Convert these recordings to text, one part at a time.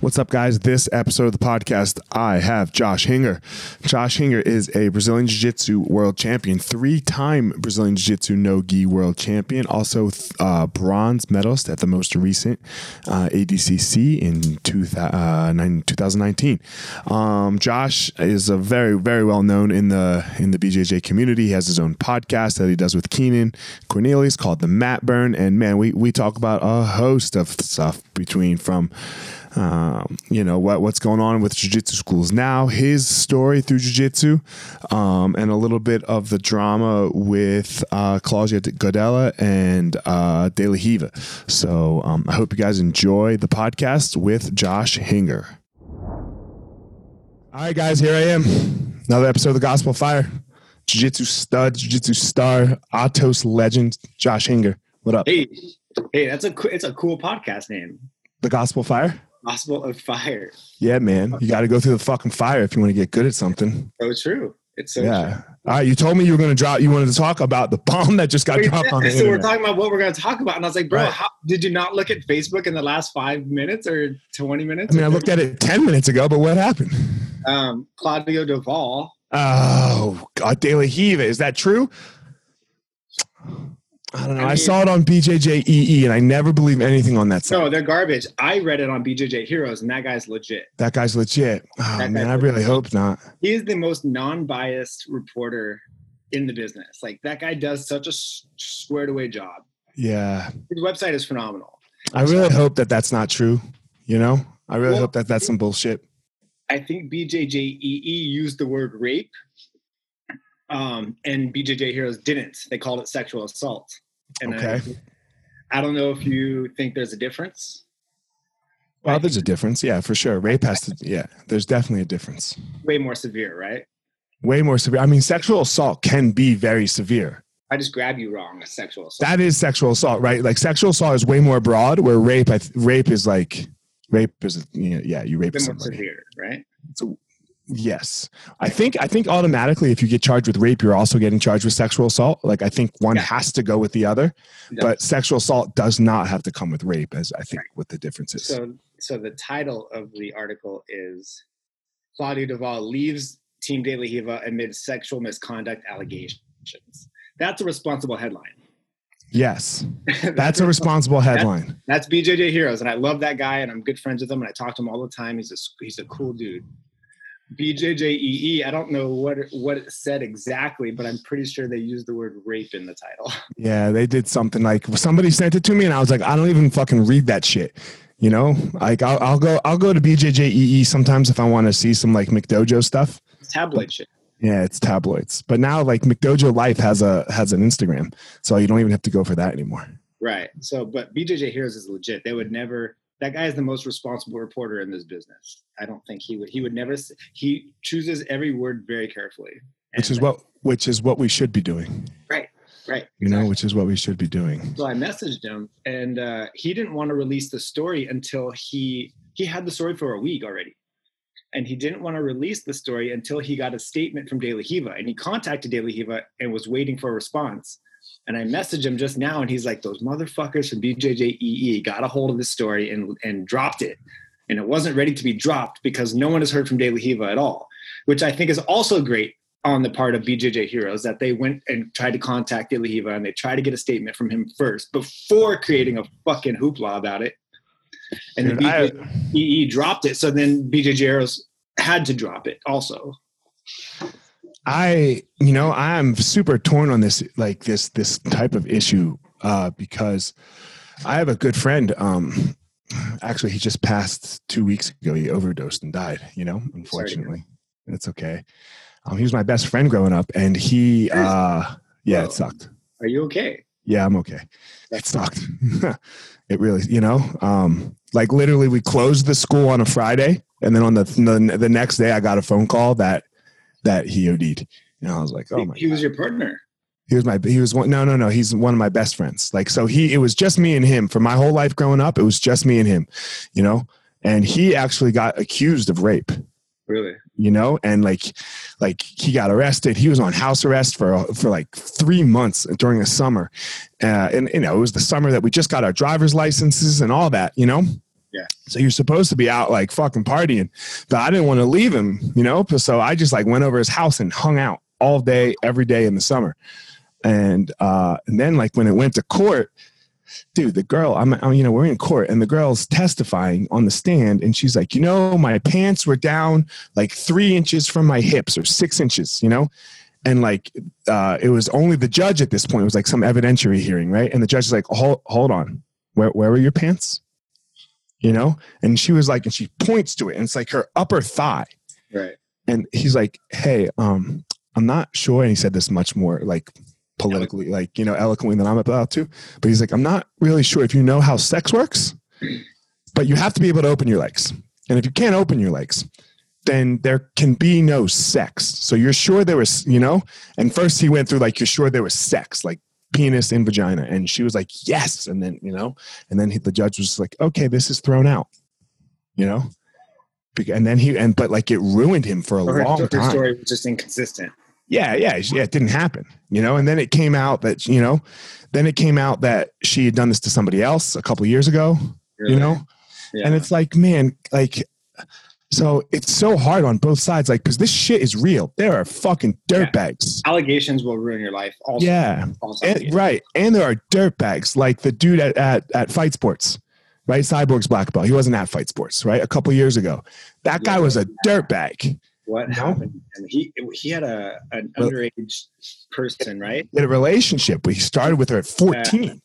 What's up, guys? This episode of the podcast, I have Josh Hinger. Josh Hinger is a Brazilian Jiu Jitsu world champion, three time Brazilian Jiu Jitsu no gi world champion, also uh, bronze medalist at the most recent uh, ADCC in two, uh, 2019. Um, Josh is a very, very well known in the in the BJJ community. He has his own podcast that he does with Keenan Cornelius called The Mat Burn. And man, we, we talk about a host of stuff between from um, you know what what's going on with jiu-jitsu schools now his story through jiu-jitsu um, and a little bit of the drama with uh, Claudia godella and uh, De La Riva. So um, I hope you guys enjoy the podcast with Josh Hinger. All right, guys, here I am. Another episode of the Gospel Fire. Jiu-jitsu stud, jiu-jitsu star, Atos legend, Josh Hinger. What up? Hey, hey, that's a it's a cool podcast name. The Gospel Fire. Gospel of Fire. Yeah, man. You got to go through the fucking fire if you want to get good at something. So true. It's so yeah. True. All right. You told me you were going to drop. You wanted to talk about the bomb that just got dropped on the So internet. we're talking about what we're going to talk about, and I was like, bro, Right. how, did you not look at Facebook in the last five minutes or twenty minutes? I mean, I looked at it ten minutes ago, but what happened? um, Claudia do Val. Oh, God, De La Riva. Is that true? I don't know. I I, saw it on BJJEE, and I never believe anything on that site. No, they're garbage. I read it on BJJ Heroes, and that guy's legit. That guy's legit. Oh That man, I really legit. hope not. He is the most non-biased reporter in the business. Like that guy does such a squared away job. Yeah, His website is phenomenal. I really hope that that's not true. You know, I really Well, hope that that's some bullshit. I think BJJEE used the word rape, um, and BJJ Heroes didn't. They called it sexual assault. And Okay. I, I don't know if you think there's a difference. Well, there's a difference. Yeah, for sure. Rape has to. Yeah, there's definitely a difference. Way more severe, right? Way more severe. I mean, sexual assault can be very severe. I just grab you wrong. A sexual assault. That is sexual assault, right? Like sexual assault is way more broad. Where rape, I th- rape is like rape is you know, yeah, you rape Way more severe, right? So yes, I think I think automatically if you get charged with rape, you're also getting charged with sexual assault. Like I think one Yeah. has to go with the other, Yeah. but sexual assault does not have to come with rape. As I think what the difference is. So so the title of the article is Claudia do Val leaves Team De La Riva amid sexual misconduct allegations. That's a responsible headline. Yes, that's a responsible headline. That's BJJ Heroes, and I love that guy, and I'm good friends with him, and I talk to him all the time. He's a he's a cool dude. BJJEE, I don't know what what it said exactly, but I'm pretty sure they used the word rape in the title. Yeah, they did something like somebody sent it to me, and I was like, I don't even fucking read that shit. You know, like I'll, I'll go I'll go to BJJEE sometimes if I want to see some like McDojo stuff. It's tabloid shit. Yeah, it's tabloids. But now like McDojo Life has a has an Instagram, so you don't even have to go for that anymore. Right. So, but BJJ Heroes is legit. They would never. That guy is the most responsible reporter in this business. I don't think he would. He would never. He chooses every word very carefully. Which is what which is what we should be doing. Right. Right. You know, which is what we should be doing. So I messaged him, and uh, he didn't want to release the story until he he had the story for a week already and he didn't want to release the story until he got a statement from De La Riva. And he contacted De La Riva and was waiting for a response. And I messaged him just now, and he's like, "Those motherfuckers from BJJEE got a hold of the story and and dropped it, and it wasn't ready to be dropped because no one has heard from De La Riva at all, which I think is also great on the part of BJJ Heroes that they went and tried to contact De La Riva and they tried to get a statement from him first before creating a fucking hoopla about it and Dude, then BJJEE dropped it. So then BJJ Heroes had to drop it also. I, you know, I'm super torn on this, like this, this type of issue, uh, because I have a good friend. Um, actually, he just passed two weeks ago. He overdosed and died. You know, unfortunately, it's okay. Um, he was my best friend growing up, and he, uh, yeah, it sucked. Are you okay? Yeah, I'm okay. It sucked. it really, you know, um, like literally, we closed the school on a Friday, and then on the the, the next day, I got a phone call that that he OD'd. And I was like, oh my. He was your partner. He was my. He was one. No, no, no. He's one of my best friends. Like so, he. It was just me and him for my whole life growing up. It was just me and him, you know. And he actually got accused of rape. Really? You know, and like, like he got arrested. He was on house arrest for for like three months during the summer, uh, and you know it was the summer that we just got our driver's licenses and all that. You know. Yeah. So you're supposed to be out like fucking partying, but I didn't want to leave him. You know, so I just like went over his house and hung out all day, every day in the summer, and uh, and then like when it went to court dude, the girl, I'm, I'm, you know, we're in court and the girl's testifying on the stand and she's like, you know, my pants were down like three inches from my hips or six inches, you know? And like, uh, it was only the judge at this point. It was like some evidentiary hearing, right? And the judge is like, hold, hold on. Where, where were your pants? You know? And she was like, and she points to it and it's like her upper thigh. Right. And he's like, hey, um, I'm not sure. And he said this much more like politically, like, you know, eloquently than I'm about to. But he's like, I'm not really sure if you know how sex works, but you have to be able to open your legs. And if you can't open your legs, then there can be no sex. So you're sure there was, you know? And first he went through like, you're sure there was sex, like penis in vagina. And she was like, yes. And then, you know, and then he, the judge was like, okay, this is thrown out, you know? And then he, and, but like it ruined him for a or long her, time. Her story was just inconsistent yeah, yeah, yeah, it didn't happen, you know. And then it came out that you know, then it came out that she had done this to somebody else a couple years ago, really? you know. Yeah. And it's like, man, like, so it's so hard on both sides, like, because this shit is real. There are fucking dirtbags. Yeah. Allegations will ruin your life. Also, yeah, and, right. And there are dirtbags, like the dude at, at at Fight Sports, right? Cyborg's black belt. He wasn't at Fight Sports, right? A couple years ago, that guy yeah. was a dirtbag what happened? He he had a an underage person, right? In a relationship. We started with her at fourteen,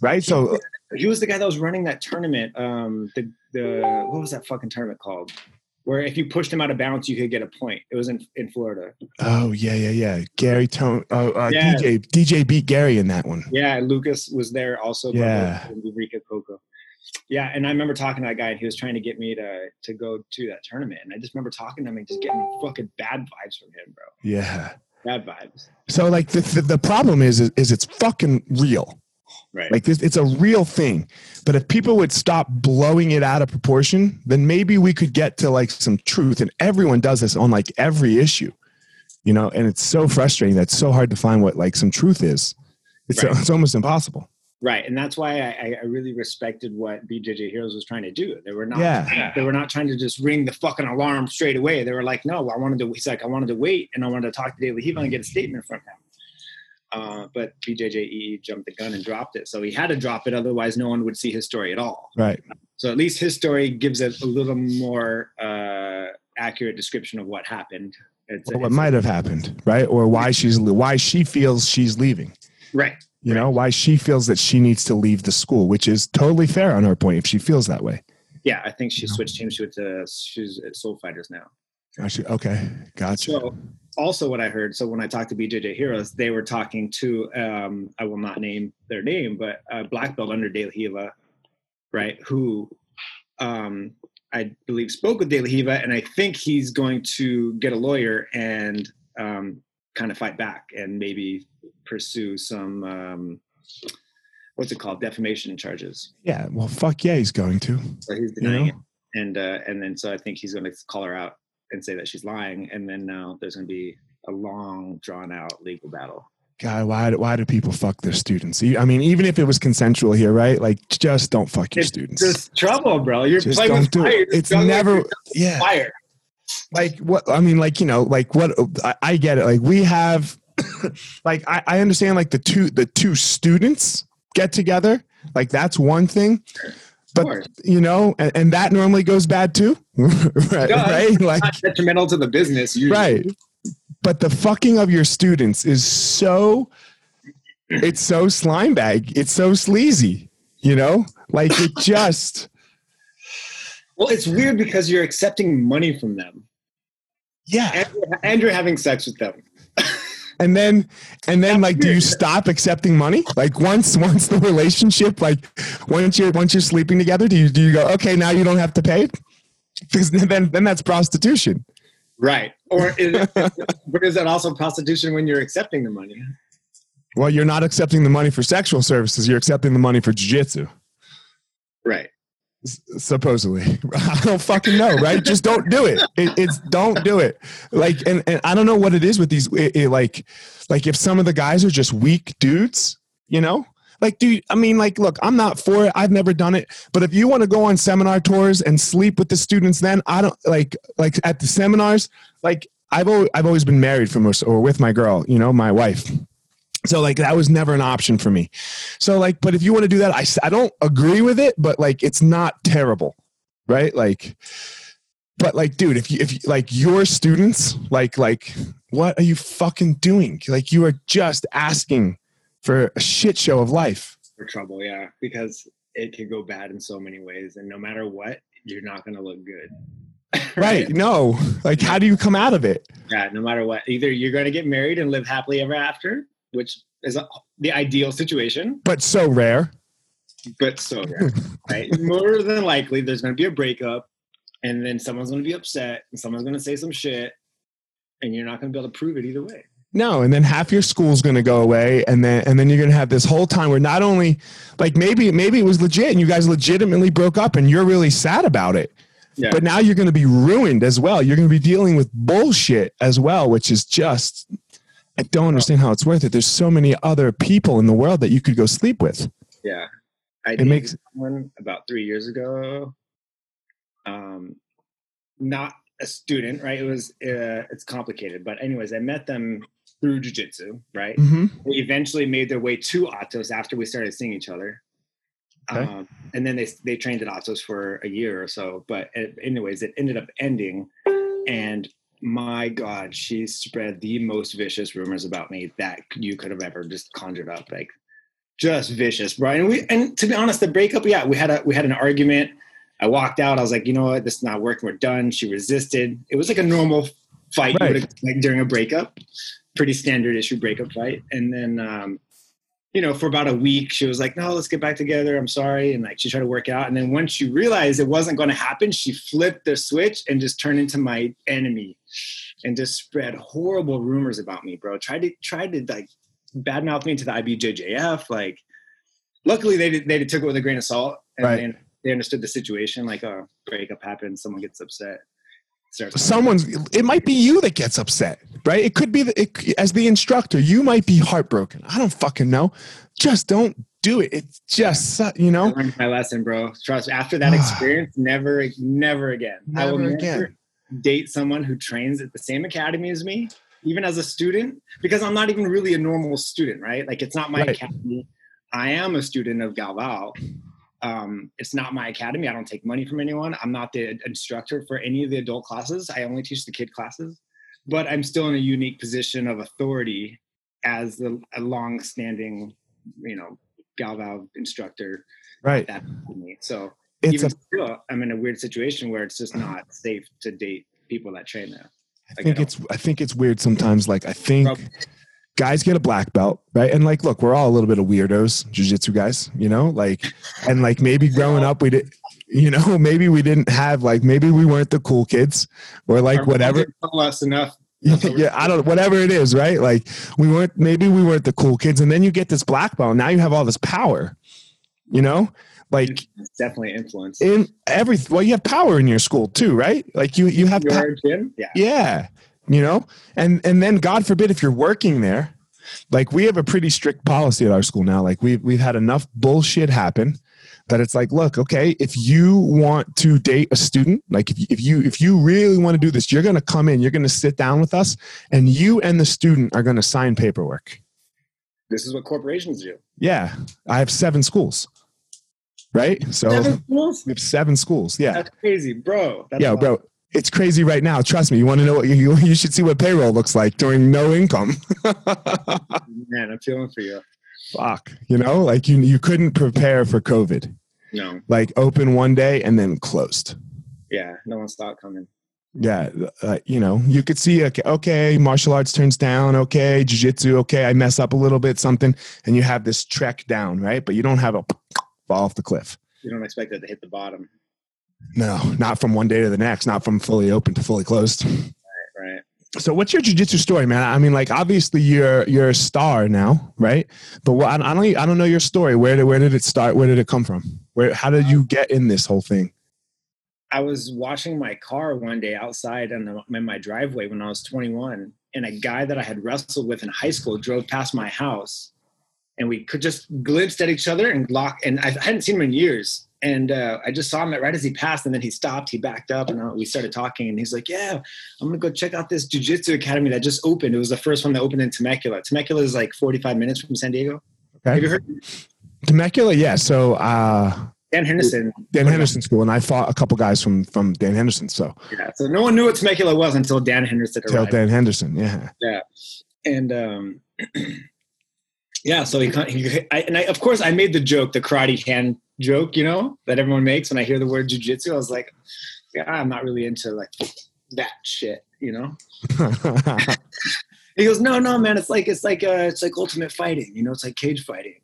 right? He, so he was the guy that was running that tournament. Um, the the what was that fucking tournament called? Where if you pushed him out of bounds, you could get a point. It was in in Florida. Oh yeah, yeah, yeah. Garry Tonon. Oh, uh, yeah. DJ DJ beat Garry in that one. Yeah, Lucas was there also. Yeah, Enrique Coco yeah, and I remember talking to that guy, and he was trying to get me to to go to that tournament. And I just remember talking to him and just getting fucking bad vibes from him, bro. Yeah, bad vibes. So like the the, the problem is, is is it's fucking real. Right. Like this, it's a real thing. But if people would stop blowing it out of proportion, then maybe we could get to like some truth. And everyone does this on like every issue, you know. And it's so frustrating. That's so hard to find what like some truth is. It's right. it's almost impossible. Right, and that's why I, I really respected what BJJ Heroes was trying to do. They were not, Yeah. they were not trying to just ring the fucking alarm straight away. They were like, no, I wanted to. He's like, I wanted to wait, and I wanted to talk to David Heaven and get a statement from him. Uh, but BJJEE jumped the gun and dropped it, so he had to drop it. Otherwise, no one would see his story at all. Right. So at least his story gives a, a little more uh, accurate description of what happened. It's, what might have happened, right? Or why she's why she feels she's leaving. right. You know, why she feels that she needs to leave the school, which is totally fair on her point if she feels that way. Yeah, I think she Yeah. switched teams. She went to she's at Soul Fighters now. Actually, okay, gotcha. So also what I heard, so when I talked to BJJ Heroes, they were talking to um, I will not name their name, but a black belt under De La Riva, right? Who um, I believe spoke with De La Riva, and I think he's going to get a lawyer and um, kind of fight back and maybe pursue some um, what's it called defamation charges. Yeah, well, fuck yeah, he's going to. So he's You denying know? it, and uh, and then so I think he's going to call her out and say that she's lying, and then now there's going to be a long, drawn out legal battle. God, why why do people fuck their students? I mean, even if it was consensual here, right? Like, just don't fuck your It's students. Just trouble, bro. You're Just playing with do fire. it. It's never, yeah. fire. like what i mean like you know like what i, I get it like we have like I, I understand like the two the two students get together like that's one thing but course. you know and, and that normally goes bad too right, does. right like Not detrimental to the business. Usually. right but the fucking of your students is so it's so slime bag it's so sleazy you know like it just Well, it's weird because you're accepting money from them, yeah and, and you're having sex with them. And then and then like do you stop accepting money like once once the relationship like once you're once you're sleeping together do you do you go okay now you don't have to pay because then then that's prostitution Right. Or is, but is that also prostitution when you're accepting the money? well you're not accepting the money for sexual services you're accepting the money for jiu-jitsu Right. Supposedly. I don't fucking know right? Just don't do it. it it's don't do it. Like and, and i don't know what it is with these it, it, like like if some of the guys are just weak dudes you know? Like dude i mean like look i'm not for it. I've never done it. But if you want to go on seminar tours and sleep with the students then i don't like like at the seminars like i've always, I've always been married from or with my girl you know my wife so like that was never an option for me. So like but if you want to do that I, I don't agree with it but like it's not terrible right? Like but like dude if you if you, like your students like like what are you fucking doing? Like you are just asking for a shit show of life. For trouble, yeah, because it can go bad in so many ways, and no matter what, you're not going to look good. right no. Like how do you come out of it? Yeah, no matter what. Either you're going to get married and live happily ever after, which is a, the ideal situation, but so rare but so rare, right? More than likely, there's going to be a breakup, and then someone's going to be upset, and someone's going to say some shit, and you're not going to be able to prove it either way. No, and then half your school's going to go away, and then and then you're going to have this whole time where not only, like maybe maybe it was legit, and you guys legitimately broke up, and you're really sad about it, Yeah. but now you're going to be ruined as well. You're going to be dealing with bullshit as well, which is just, I don't understand how it's worth it. There's so many other people in the world that you could go sleep with. Yeah. I It makes- someone about three years ago. Um, not a student, right? It was uh, it's complicated, but anyways, I met them through jujitsu, right? Mm-hmm. They eventually made their way to Atos after we started seeing each other. Okay. Um, and then they they trained at Atos for a year or so. But it, anyways, it ended up ending, and my God, she spread the most vicious rumors about me that you could have ever just conjured up, like just vicious, bro. And we and to be honest, the breakup, yeah, we had a we had an argument. I walked out. I was like, you know what, this is not working. We're done. She resisted. It was like a normal fight you Right. would expect during a breakup, pretty standard issue breakup fight. And then, um, you know, for about a week, she was like, no, let's get back together. I'm sorry. And like, she tried to work out. And then once she realized it wasn't going to happen, she flipped the switch and just turned into my enemy and just spread horrible rumors about me, bro. Tried to, tried to like badmouth me to the IBJJF. Like, luckily they they took it with a grain of salt and Right. they, they understood the situation. Like, a breakup happens, someone gets upset. Someone's, it might be you that gets upset, right? It could be the, it, as the instructor, you might be heartbroken. I don't fucking know. Just don't do it. It's just su- you I know. learned my lesson, bro. Trust me. After that experience, never, never again. I will Never never again. date someone who trains at the same academy as me, even as a student, because I'm not even really a normal student, right? Like it's not my Right. academy. I am a student of Galvao. Um, it's not my academy. I don't take money from anyone. I'm not the instructor for any of the adult classes. I only teach the kid classes, but I'm still in a unique position of authority as the, a long-standing, you know, Galvao instructor Right. that me. So It's even a. still, I'm in a weird situation where it's just not safe to date people that train there. I think it's. I think it's weird sometimes. Like I think Prob- guys get a black belt, right? And like, look, we're all a little bit of weirdos, jujitsu guys, you know, like, and like maybe growing up we did, you know, maybe we didn't have like maybe we weren't the cool kids or like Our whatever. moms tell us enough. That's what we're yeah, I don't whatever it is, right? Like we weren't maybe we weren't the cool kids, and then you get this black belt. Now you have all this power, you know, like It's definitely influence. in every well, you have power in your school too, right? Like you you have pa- Your gym? Yeah. yeah you know and and then god forbid if you're working there like we have a pretty strict policy at our school now like we've we've had enough bullshit happen that it's like look okay if you want to date a student like if you, if you if you really want to do this you're going to come in you're going to sit down with us and you and the student are going to sign paperwork This is what corporations do. yeah i have seven schools right so Seven schools? we have seven schools yeah That's crazy, bro. That's yeah wild. bro it's crazy right now trust me you want to know what you, you should see what payroll looks like during no income Man, I'm feeling for you. fuck you know like you you couldn't prepare for covid No. like open one day and then closed Yeah. No one stopped coming. yeah uh, you know you could see okay, okay martial arts turns down okay jiu-jitsu okay i mess up a little bit something and you have this trek down right but you don't have a fall off the cliff You don't expect it to hit the bottom. No not from one day to the next not from fully open to fully closed Right. right. so what's your jiu-jitsu story man i mean like obviously you're you're a star now right but what, I, I don't i don't know your story where did where did it start where did it come from where how did you get in this whole thing I was washing my car one day outside in, the, in my driveway when I was 21, and a guy that I had wrestled with in high school drove past my house, and we could just glimpsed at each other and lock. And I hadn't seen him in years, and uh, I just saw him right as he passed, and then he stopped, he backed up, and uh, we started talking. And he's like, "Yeah, I'm gonna go check out this jujitsu academy that just opened. It was the first one that opened in Temecula. Temecula is like 45 minutes from San Diego. Have you heard temecula yeah so uh Dan Henderson? dan henderson school and i fought a couple guys from from dan henderson so Yeah. So no one knew what Temecula was until Dan Henderson arrived. dan henderson yeah, yeah and um yeah so he, he I, and I, of course i made the joke the karate hand joke you know that everyone makes when i hear the word jujitsu i was like yeah i'm not really into like that shit you know? He goes no no man it's like it's like uh it's like ultimate fighting you know it's like cage fighting.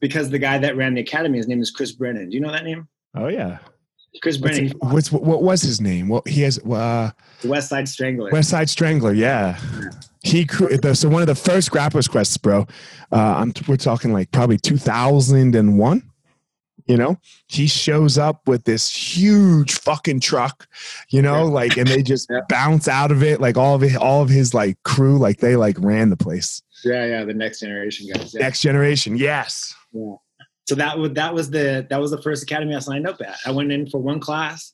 Because the guy that ran the academy his name is chris brennan. Do you know that name? Oh yeah. Chris what's, brennan. what's what was his name? Well he has uh west side strangler. West Side Strangler, yeah. He so one of the first grapplers quests, bro. Uh, I'm we're talking like probably 2001. You know, he shows up with this huge fucking truck, you know, Yeah. like, and they just Yeah. bounce out of it, like all of it, all of his like crew, like they like ran the place. yeah yeah the next generation guys yeah. Next generation, yes. So that was that was the that was the first academy I signed up at. I went in for one class.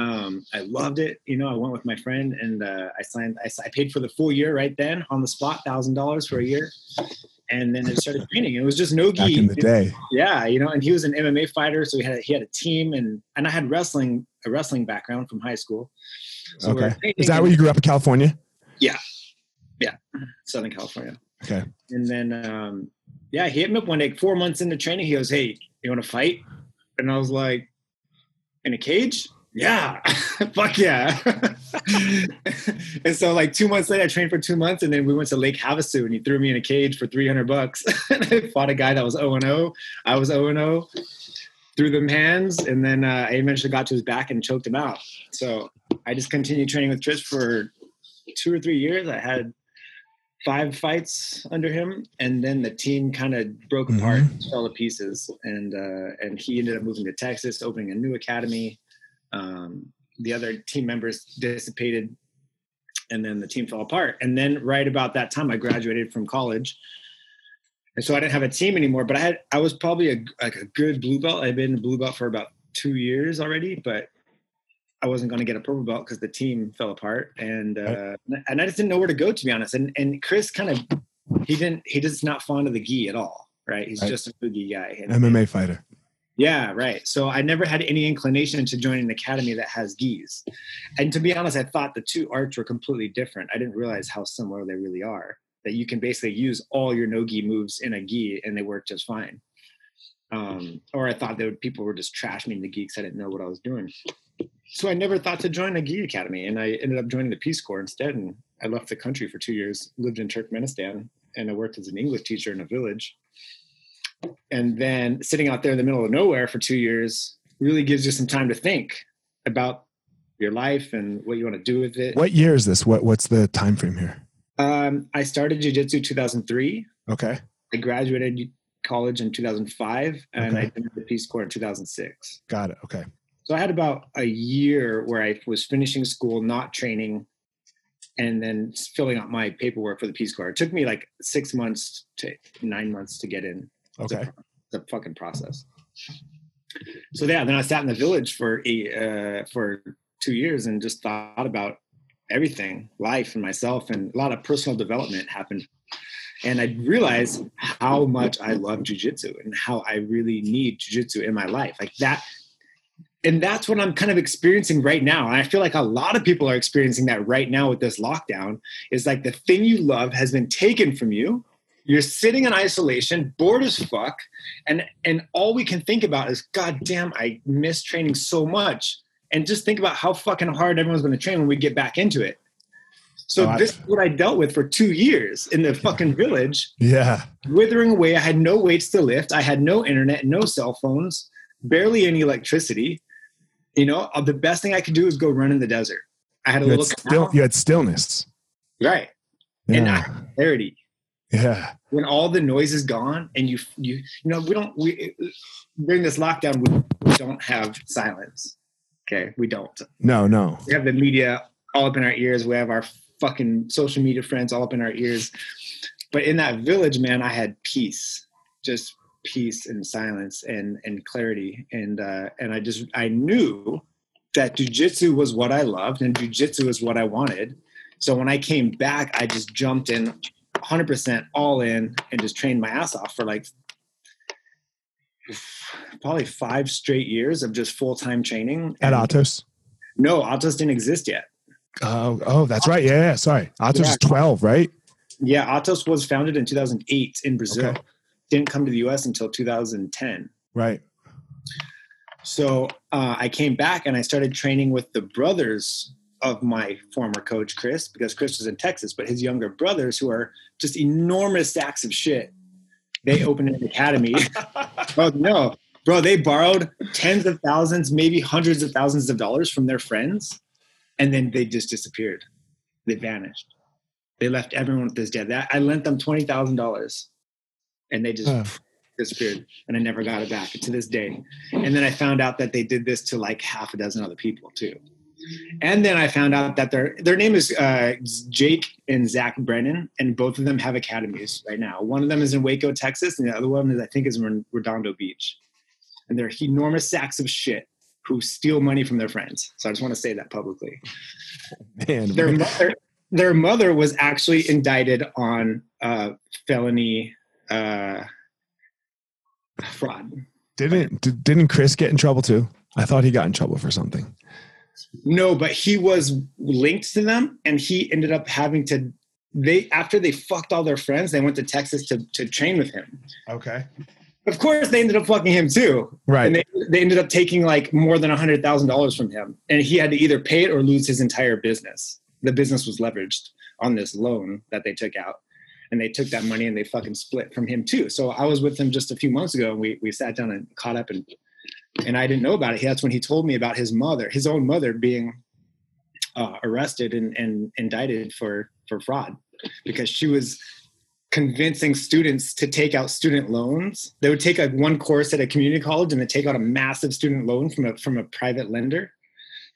Um, I loved it. You know, I went with my friend and uh, I signed. I, I paid for the full year right then on the spot, thousand dollars for a year, and then I started training. It was just no Back in the day, Yeah, you know, and he was an MMA fighter, so he had a, he had a team, and and I had wrestling a wrestling background from high school. So okay. Is that where you grew up in California? Yeah, yeah, Southern California? Okay. And then, um, yeah, he hit me up one day, four months into training. He goes, Hey, you want to fight? And I was like, In a cage? Yeah, fuck yeah. and so, like, two months later, I trained for two months, and then we went to Lake Havasu, and he threw me in a cage for 300 bucks. and I fought a guy that was 0 and 0. I was 0 and 0. Threw them hands, and then uh, I eventually got to his back and choked him out. So I just continued training with Chris for two or three years. I had five fights under him, and then the team kind of broke apart, fell to pieces, and uh, and he ended up moving to Texas, opening a new academy. Um, the other team members dissipated, and then the team fell apart. And then right about that time, I graduated from college, and so I didn't have a team anymore. But I had I was probably a like a good blue belt. I'd been a blue belt for about two years already, but I wasn't going to get a purple belt because the team fell apart, and uh, and I just didn't know where to go to be honest. And and Chris kind of he didn't he just not fond of the gi at all, right? He's right. just a boogie guy. And, MMA fighter. Yeah, right. So I never had any inclination to join an academy that has gis. And to be honest, I thought the two arts were completely different. I didn't realize how similar they really are. That you can basically use all your no gi moves in a gi and they work just fine. Um, or I thought that people were just trash me in the geeks. I didn't know what I was doing. So I never thought to join a gi academy, and I ended up joining the Peace Corps instead. And I left the country for two years, lived in Turkmenistan, and I worked as an English teacher in a village. And then sitting out there in the middle of nowhere for two years really gives you some time to think about your life and what you want to do with it. What year is this? What What's the time frame here? Um, I started jiu-jitsu 2003. Okay. I graduated college in 2005 and okay. I did the Peace Corps in 2006. Got it. Okay. So I had about a year where I was finishing school, not training, and then filling out my paperwork for the Peace Corps. It took me like six months to nine months to get in. Okay. The fucking process. So yeah, then I sat in the village for a, uh, for two years and just thought about everything, life and myself, and a lot of personal development happened and I realized how much I love jujitsu and how I really need jujitsu in my life. Like that, and that's what I'm kind of experiencing right now. And I feel like a lot of people are experiencing that right now with this lockdown. Is like the thing you love has been taken from you. You're sitting in isolation, bored as fuck, and and all we can think about is, God damn, I miss training so much. And just think about how fucking hard everyone's going to train when we get back into it. So oh, this is what I dealt with for two years in the fucking village. Yeah. Withering away. I had no weights to lift. I had no internet, no cell phones, barely any electricity. You know, uh, the best thing I could do is go run in the desert. I had a you little had still, you had stillness. Right. Yeah. And I clarity. Yeah. When all the noise is gone and you you you know, we don't we during this lockdown we don't have silence. Okay. We don't. No, no. We have the media all up in our ears. We have our fucking social media friends all up in our ears. But in that village, man, I had peace, just peace and silence and and clarity, and uh, and I just I knew that jujitsu was what I loved and jujitsu is what I wanted. So when I came back, I just jumped in 100% all in and just trained my ass off for like probably five straight years of just full time training. At Atos? No, Atos didn't exist yet. Oh, oh, that's right. Yeah, yeah. Sorry, Atos yeah. is twelve, right? Yeah, Atos was founded in 2008 in Brazil. Okay. Didn't come to the U.S. until 2010. Right. So uh, I came back and I started training with the brothers of my former coach Chris, because Chris was in Texas, but his younger brothers, who are just enormous sacks of shit, they opened an academy. oh no, bro! They borrowed tens of thousands, maybe hundreds of thousands of dollars from their friends and then they just disappeared. They vanished. They left everyone with this debt. That I lent them twenty thousand dollars, and they just huh. disappeared, and I never got it back to this day. And then I found out that they did this to like half a dozen other people too. And then I found out that their their name is uh, Jake and Zach Brennan, and both of them have academies right now. One of them is in Waco, Texas, and the other one is I think is in Redondo Beach. And they're enormous sacks of shit who steal money from their friends. So I just want to say that publicly. Man, their mother, their mother was actually indicted on uh, felony uh, fraud. Didn't didn't Chris get in trouble too? I thought he got in trouble for something. No, but he was linked to them, and he ended up having to. They after they fucked all their friends, they went to Texas to to train with him. Okay of course they ended up fucking him too. Right. And they, they ended up taking like more than a hundred thousand dollars from him. And he had to either pay it or lose his entire business. The business was leveraged on this loan that they took out. And they took that money and they fucking split from him too. So I was with him just a few months ago and we, we sat down and caught up and and I didn't know about it. That's when he told me about his mother, his own mother being uh, arrested and, and indicted for for fraud because she was convincing students to take out student loans. They would take like one course at a community college and they take out a massive student loan from a from a private lender,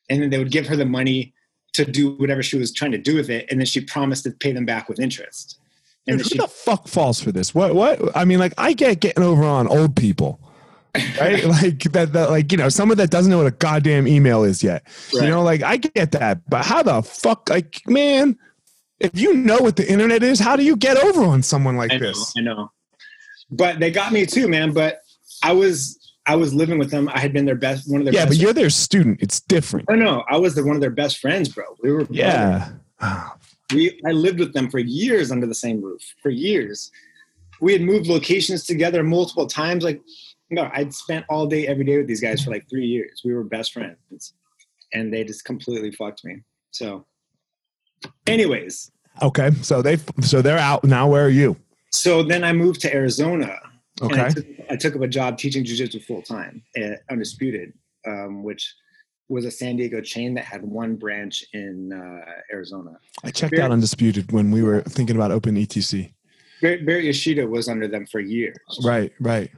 and then they would give her the money to do whatever she was trying to do with it, and then she promised to pay them back with interest. Dude, who the fuck falls for this? What? What? I mean, like, I get getting over on old people, right? like that, that, like you know, someone that doesn't know what a goddamn email is yet. Right. You know, like I get that, but how the fuck, like, man, if you know what the internet is, how do you get over on someone like I this? Know, I know, but they got me too, man. But I was I was living with them. I had been their best, one of their. Yeah, but you're their student. It's different. No, no, I was the, one of their best friends, bro. We were. Yeah. Ah. we I lived with them for years under the same roof for years. We had moved locations together multiple times. Like, no, I'd spent all day every day with these guys for like three years. We were best friends, and they just completely fucked me. So, anyways. Okay, so they so they're out now. Where are you? So then I moved to Arizona. Okay. I took, I took, up a job teaching jujitsu full time at Undisputed, um, which was a San Diego chain that had one branch in uh, Arizona. I checked out Undisputed when we were thinking about open ETC. Baret, Yoshida was under them for years. Right, right.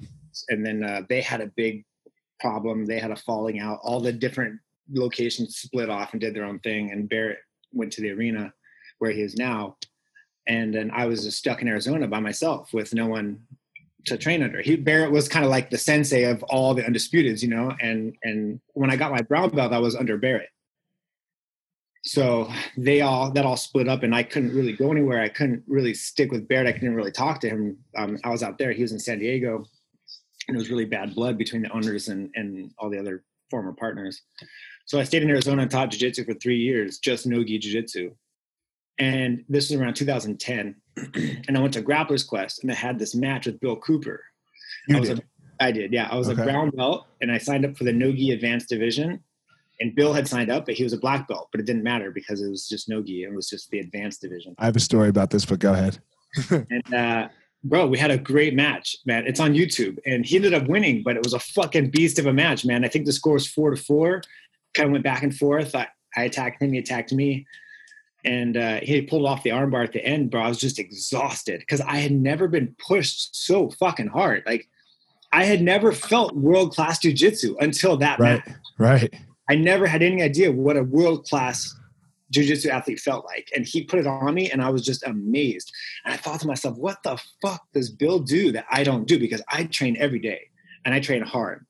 And then uh, they had a big problem. They had a falling out. All the different locations split off and did their own thing. And Baret went to the arena where he is now. And then I was just stuck in Arizona by myself with no one to train under. He Baret was kind of like the sensei of all the undisputeds, you know. And and when I got my brown belt, I was under Baret. So they all that all split up, and I couldn't really go anywhere. I couldn't really stick with Baret. I couldn't really talk to him. Um, I was out there. He was in San Diego, and it was really bad blood between the owners and and all the other former partners. So I stayed in Arizona and taught jiu-jitsu for three years, just no-gi jiu-jitsu. And this was around 2010 and I went to Grappler's Quest and I had this match with Bill Cooper. You I was did. A, I did, yeah. I was okay. a brown belt and I signed up for the Nogi Advanced Division. And Bill had signed up, but he was a black belt, but it didn't matter because it was just Nogi. It was just the advanced division. I have a story about this, but go ahead. and uh, bro, we had a great match, man. It's on YouTube, and he ended up winning, but it was a fucking beast of a match, man. I think the score was four to four. Kind of went back and forth. I, I attacked him, he attacked me and uh, he pulled off the armbar at the end, bro. I was just exhausted because I had never been pushed so fucking hard. Like I had never felt world class jujitsu until that right, match. Right. I never had any idea what a world class jujitsu athlete felt like, and he put it on me, and I was just amazed. And I thought to myself, what the fuck does Bill do that I don't do? Because I train every day and I train hard.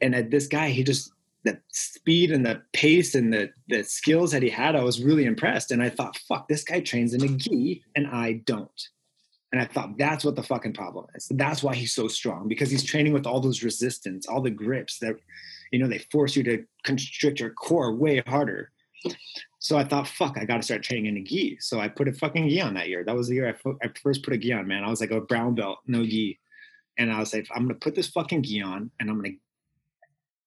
And this guy, he just the speed and the pace and the the skills that he had, I was really impressed. And I thought, fuck, this guy trains in a gi and I don't. And I thought that's what the fucking problem is. That's why he's so strong because he's training with all those resistance, all the grips that, you know, they force you to constrict your core way harder. So I thought, fuck, I got to start training in a gi. So I put a fucking gi on that year. That was the year I, fo- I first put a gi on, man. I was like a brown belt, no gi. And I was like, I'm going to put this fucking gi on and I'm going to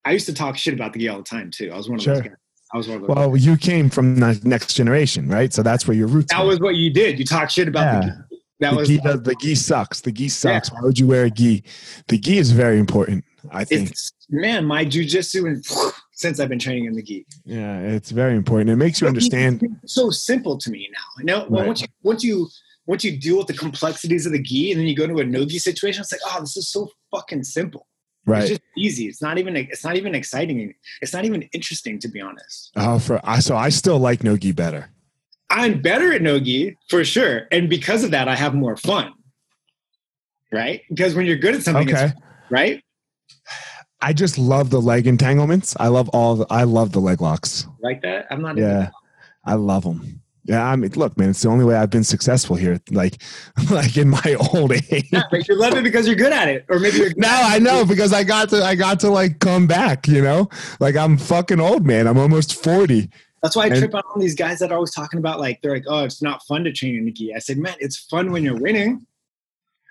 I used to talk shit about the gi all the time too. I was one of sure. those guys. I was one of those. Well, guys. you came from the next generation, right? So that's where your roots. That was what you did. You talk shit about yeah. the gi. That the was gi, the, the gi sucks. The gi sucks. Yeah. Why would you wear a gi? The gi is very important. I think. It's, man, my jujitsu and since I've been training in the gi. Yeah, it's very important. It makes you understand. It's so simple to me now. You know, right. once you once you once you deal with the complexities of the gi and then you go to a no gi situation, it's like, oh, this is so fucking simple. Right. It's just easy. It's not even it's not even exciting. It's not even interesting to be honest. Oh, for I so I still like nogi better. I'm better at nogi for sure, and because of that, I have more fun. Right? Because when you're good at something, okay. right? I just love the leg entanglements. I love all. The, I love the leg locks. Like that? I'm not. Yeah, I love them. Yeah, I mean, look, man, it's the only way I've been successful here. Like, like in my old age. Yeah, but you love it because you're good at it, or maybe you're. now I know because I got to, I got to like come back. You know, like I'm fucking old, man. I'm almost forty. That's why I and, trip out on these guys that are always talking about like they're like, oh, it's not fun to train in gi. I said, man, it's fun when you're winning.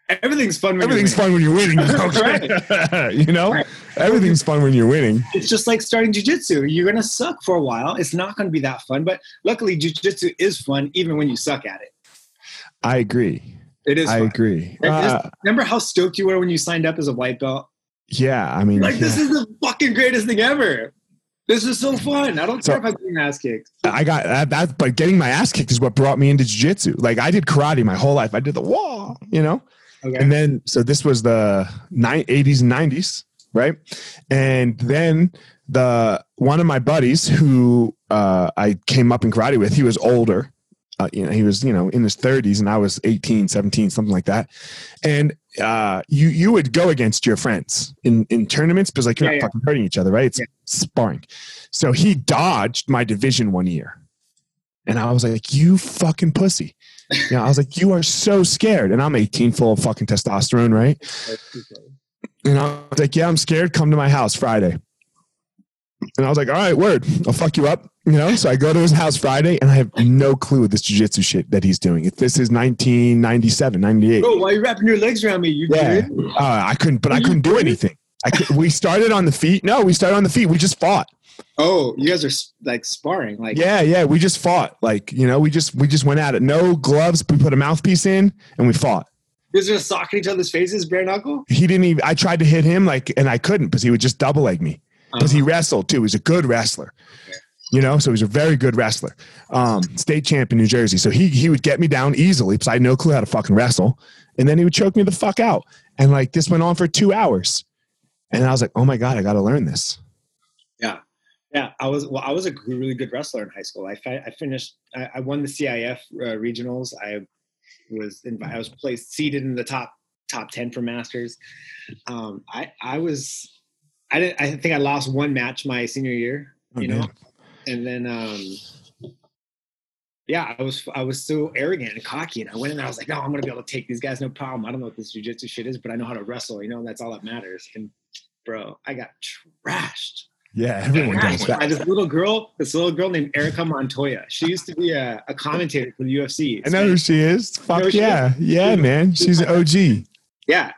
Everything's fun. When Everything's fun when you're winning. right. you know, right. everything's fun when you're winning. It's just like starting jujitsu. You're gonna suck for a while. It's not gonna be that fun, but luckily, jujitsu is fun even when you suck at it. I agree. It is. I agree. Uh, remember how stoked you were when you signed up as a white belt? Yeah, I mean, like yeah. this is the fucking greatest thing ever. This is so fun. I don't so, care if I'm getting ass kicked. I got that, that, but getting my ass kicked is what brought me into jiu-jitsu. Like I did karate my whole life. I did the wall, you know. Okay. And then, so this was the 80s and 90s, right? And then the one of my buddies who uh, I came up in karate with, he was older, Uh, you know, he was, you know, in his 30s and I was 18, 17, something like that. And uh, you you would go against your friends in, in tournaments because like you're Yeah, not yeah. fucking hurting each other, right? It's Yeah. sparring. So he dodged my division one year. And I was like, you fucking pussy. You know, I was like, you are so scared. And I'm 18, full of fucking testosterone, right? And I was like, yeah, I'm scared. Come to my house Friday. And I was like, all right, word. I'll fuck you up. You know, so I go to his house Friday and I have no clue what this jujitsu shit that he's doing. If this is 1997, 98. Bro, why are you wrapping your legs around me? You Yeah. Uh, I couldn't, but I couldn't do anything. I could, we started on the feet. No, we started on the feet. We just fought. Oh, you guys are like sparring. Like, Yeah, yeah. We just fought. Like, you know, we just we just went at it. No gloves. We put a mouthpiece in and we fought. you guys are just socking each other's faces, bare knuckle? He didn't even I tried to hit him like and I couldn't because he would just double leg me. because he wrestled too. He's a good wrestler. You know, so he's a very good wrestler. Um, state champ in New Jersey. So he he would get me down easily because I had no clue how to fucking wrestle. And then he would choke me the fuck out. And like this went on for two hours. And I was like, oh my God, I gotta learn this. Yeah, I was well. I was a really good wrestler in high school. I, I finished. I, I won the CIF uh, regionals. I was in, I was placed seated in the top top ten for masters. Um, I I was. I didn't. I think I lost one match my senior year. Oh, You know, man. and then um, yeah, I was I was so arrogant and cocky, and I went in there. I was like, no, I'm gonna be able to take these guys, no problem. I don't know what this jujitsu shit is, but I know how to wrestle. You know, and that's all that matters. And bro, I got trashed. Yeah, everyone does By that. this little girl, this little girl named Erica Montoya. She used to be a, a commentator for the UFC. I know who she is. Fuck she yeah. Yeah, man. She's an OG. Yeah.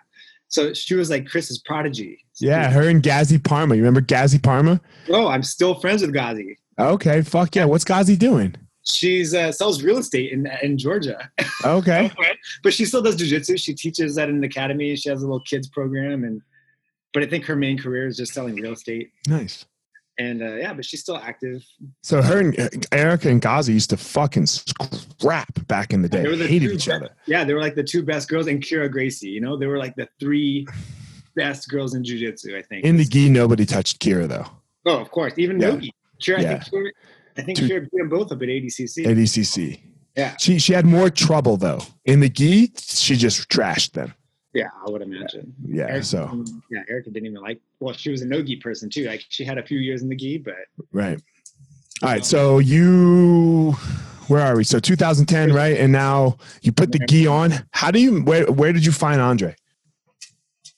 So she was like Chris's prodigy. Yeah, her and Gazi Parma. You remember Gazi Parma? Oh, I'm still friends with Gazi. Okay, fuck yeah. What's Gazi doing? She's uh, sells real estate in in Georgia, Okay. but she still does jujitsu. She teaches at an academy. She has a little kids program, and but I think her main career is just selling real estate. Nice. And uh, yeah, but she's still active. So her and uh, Erica and Gazi used to fucking scrap back in the day. They were the Hated each best- other. Yeah, they were like the two best girls, and Kira Gracie. You know, they were like the three best girls in jujitsu. I think. In the gi, nobody touched Kira though. Oh, of course. Even Yeah. Nogi. Kira, Yeah. I think, Kira, I think Two- Kira beat them both up at ADCC. ADCC. Yeah. She she had more trouble though. In the gi, she just trashed them. Yeah, I would imagine. Yeah. Erica, So yeah, Erica didn't even like. Well, she was a no-gi person too. Like she had a few years in the gi, but right. All right. So you where are we? So 2010, right? And now you put the gi on. How do you where where did you find Andre?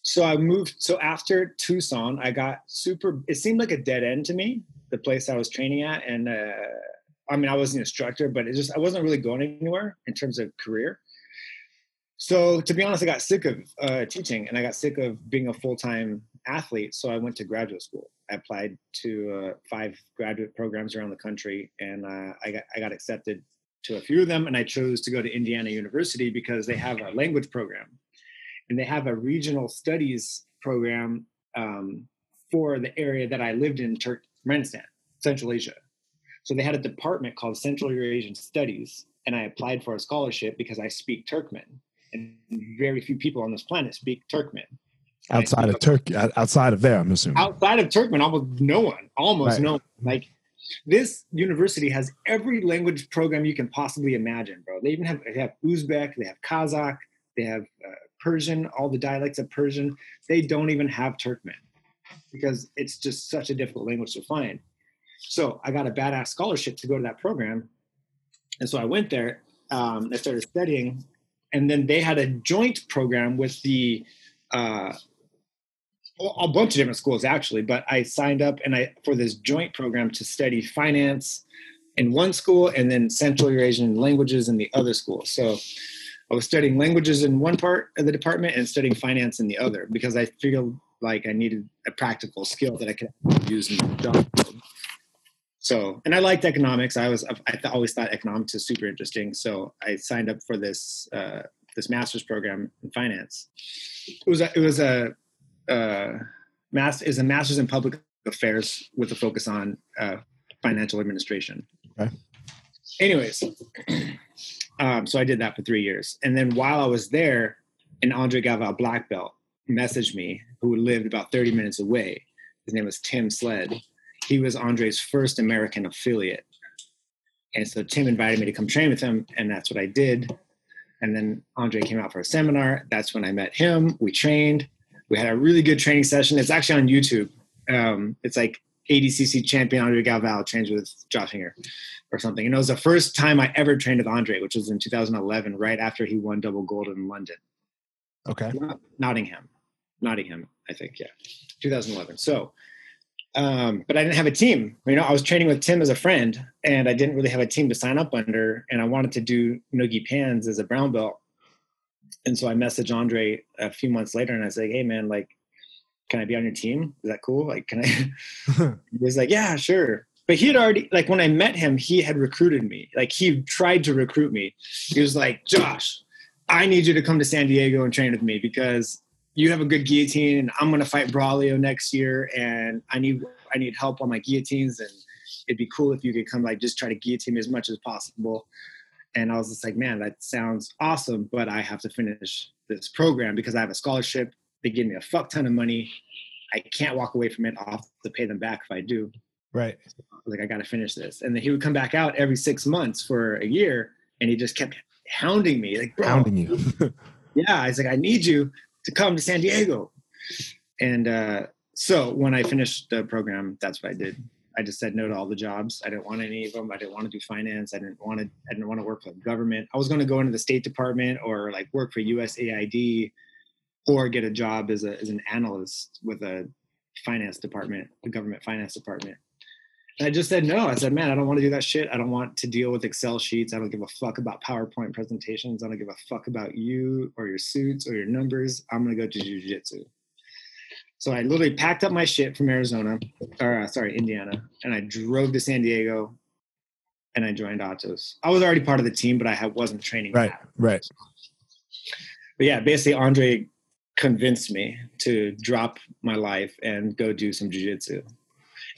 so I moved. So after Tucson, I got super. It seemed like a dead end to me, the place I was training at, and uh, I mean, I was an instructor, but it just I wasn't really going anywhere in terms of career. So to be honest, I got sick of uh, teaching, and I got sick of being a full time athlete. So I went to graduate school. I applied to uh, five graduate programs around the country, and uh, I got I got accepted to a few of them, and I chose to go to Indiana University because they have a language program, and they have a regional studies program um, for the area that I lived in, Turkmenistan, Central Asia. So they had a department called Central Eurasian Studies, and I applied for a scholarship because I speak Turkmen, and very few people on this planet speak Turkmen. Outside of Turkey, outside of there, I'm assuming. Outside of Turkmen, almost no one, almost Right. no one. Like this university has every language program you can possibly imagine, bro. They even have they have Uzbek, they have Kazakh, they have uh, Persian, all the dialects of Persian. They don't even have Turkmen because it's just such a difficult language to find. So I got a badass scholarship to go to that program, and so I went there. Um, I started studying, and then they had a joint program with the uh, a bunch of different schools actually, but I signed up and I for this joint program to study finance in one school and then Central Eurasian languages in the other school. So I was studying languages in one part of the department and studying finance in the other because I feel like I needed a practical skill that I could use in the job. So, and I liked economics. I was I always thought economics is super interesting. So I signed up for this uh, this master's program in finance. It was a, it was a uh, mass is a master's in public affairs with a focus on uh, financial administration. Okay. Anyways, um, so I did that for three years, and then while I was there, an Andre Galvao black belt messaged me, who lived about 30 minutes away. His name was Tim Sled. He was Andre's first American affiliate. And so Tim invited me to come train with him, and that's what I did. And then Andre came out for a seminar. That's when I met him. We trained. We had a really good training session. It's actually on YouTube. Um, it's like ADCC champion Andre Galvao trains with Josh Hinger or something. And it was the first time I ever trained with Andre, which was in 2011, right after he won double gold in London. Okay. Nottingham. Nottingham, I think, yeah. 2011. So, um, but I didn't have a team. You know, I was training with Tim as a friend, and I didn't really have a team to sign up under. And I wanted to do Nogi Pans as a brown belt. And so I messaged Andre a few months later, and I was like, "Hey, man, like, can I be on your team? Is that cool? Like, can I?" he was like, "Yeah, sure." But he had already, like, when I met him, he had recruited me. Like, he tried to recruit me. He was like, "Josh, I need you to come to San Diego and train with me because you have a good guillotine and I'm going to fight Braulio next year and I need I need help on my guillotines and it'd be cool if you could come like just try to guillotine me as much as possible. And I was just like, man, that sounds awesome, but I have to finish this program because I have a scholarship. They give me a fuck ton of money. I can't walk away from it. I'll have to pay them back if I do. Right. Like I got to finish this. And then he would come back out every six months for a year, and he just kept hounding me, like, bro, Hounding you. yeah. I was like, I need you to come to San Diego. And uh, so when I finished the program, that's what I did. I just said no to all the jobs. I didn't want any of them. I didn't want to do finance. I didn't want to. I didn't want to work for the government. I was going to go into the State Department or like work for USAID, or get a job as a as an analyst with a finance department, a government finance department. I just said no. I said, man, I don't want to do that shit. I don't want to deal with Excel sheets. I don't give a fuck about PowerPoint presentations. I don't give a fuck about you or your suits or your numbers. I'm gonna go to jujitsu. So I literally packed up my shit from Arizona, or uh, sorry, Indiana, and I drove to San Diego, and I joined Atos. I was already part of the team, but I had, wasn't training. right. yet. Right. But yeah, basically Andre convinced me to drop my life and go do some jujitsu.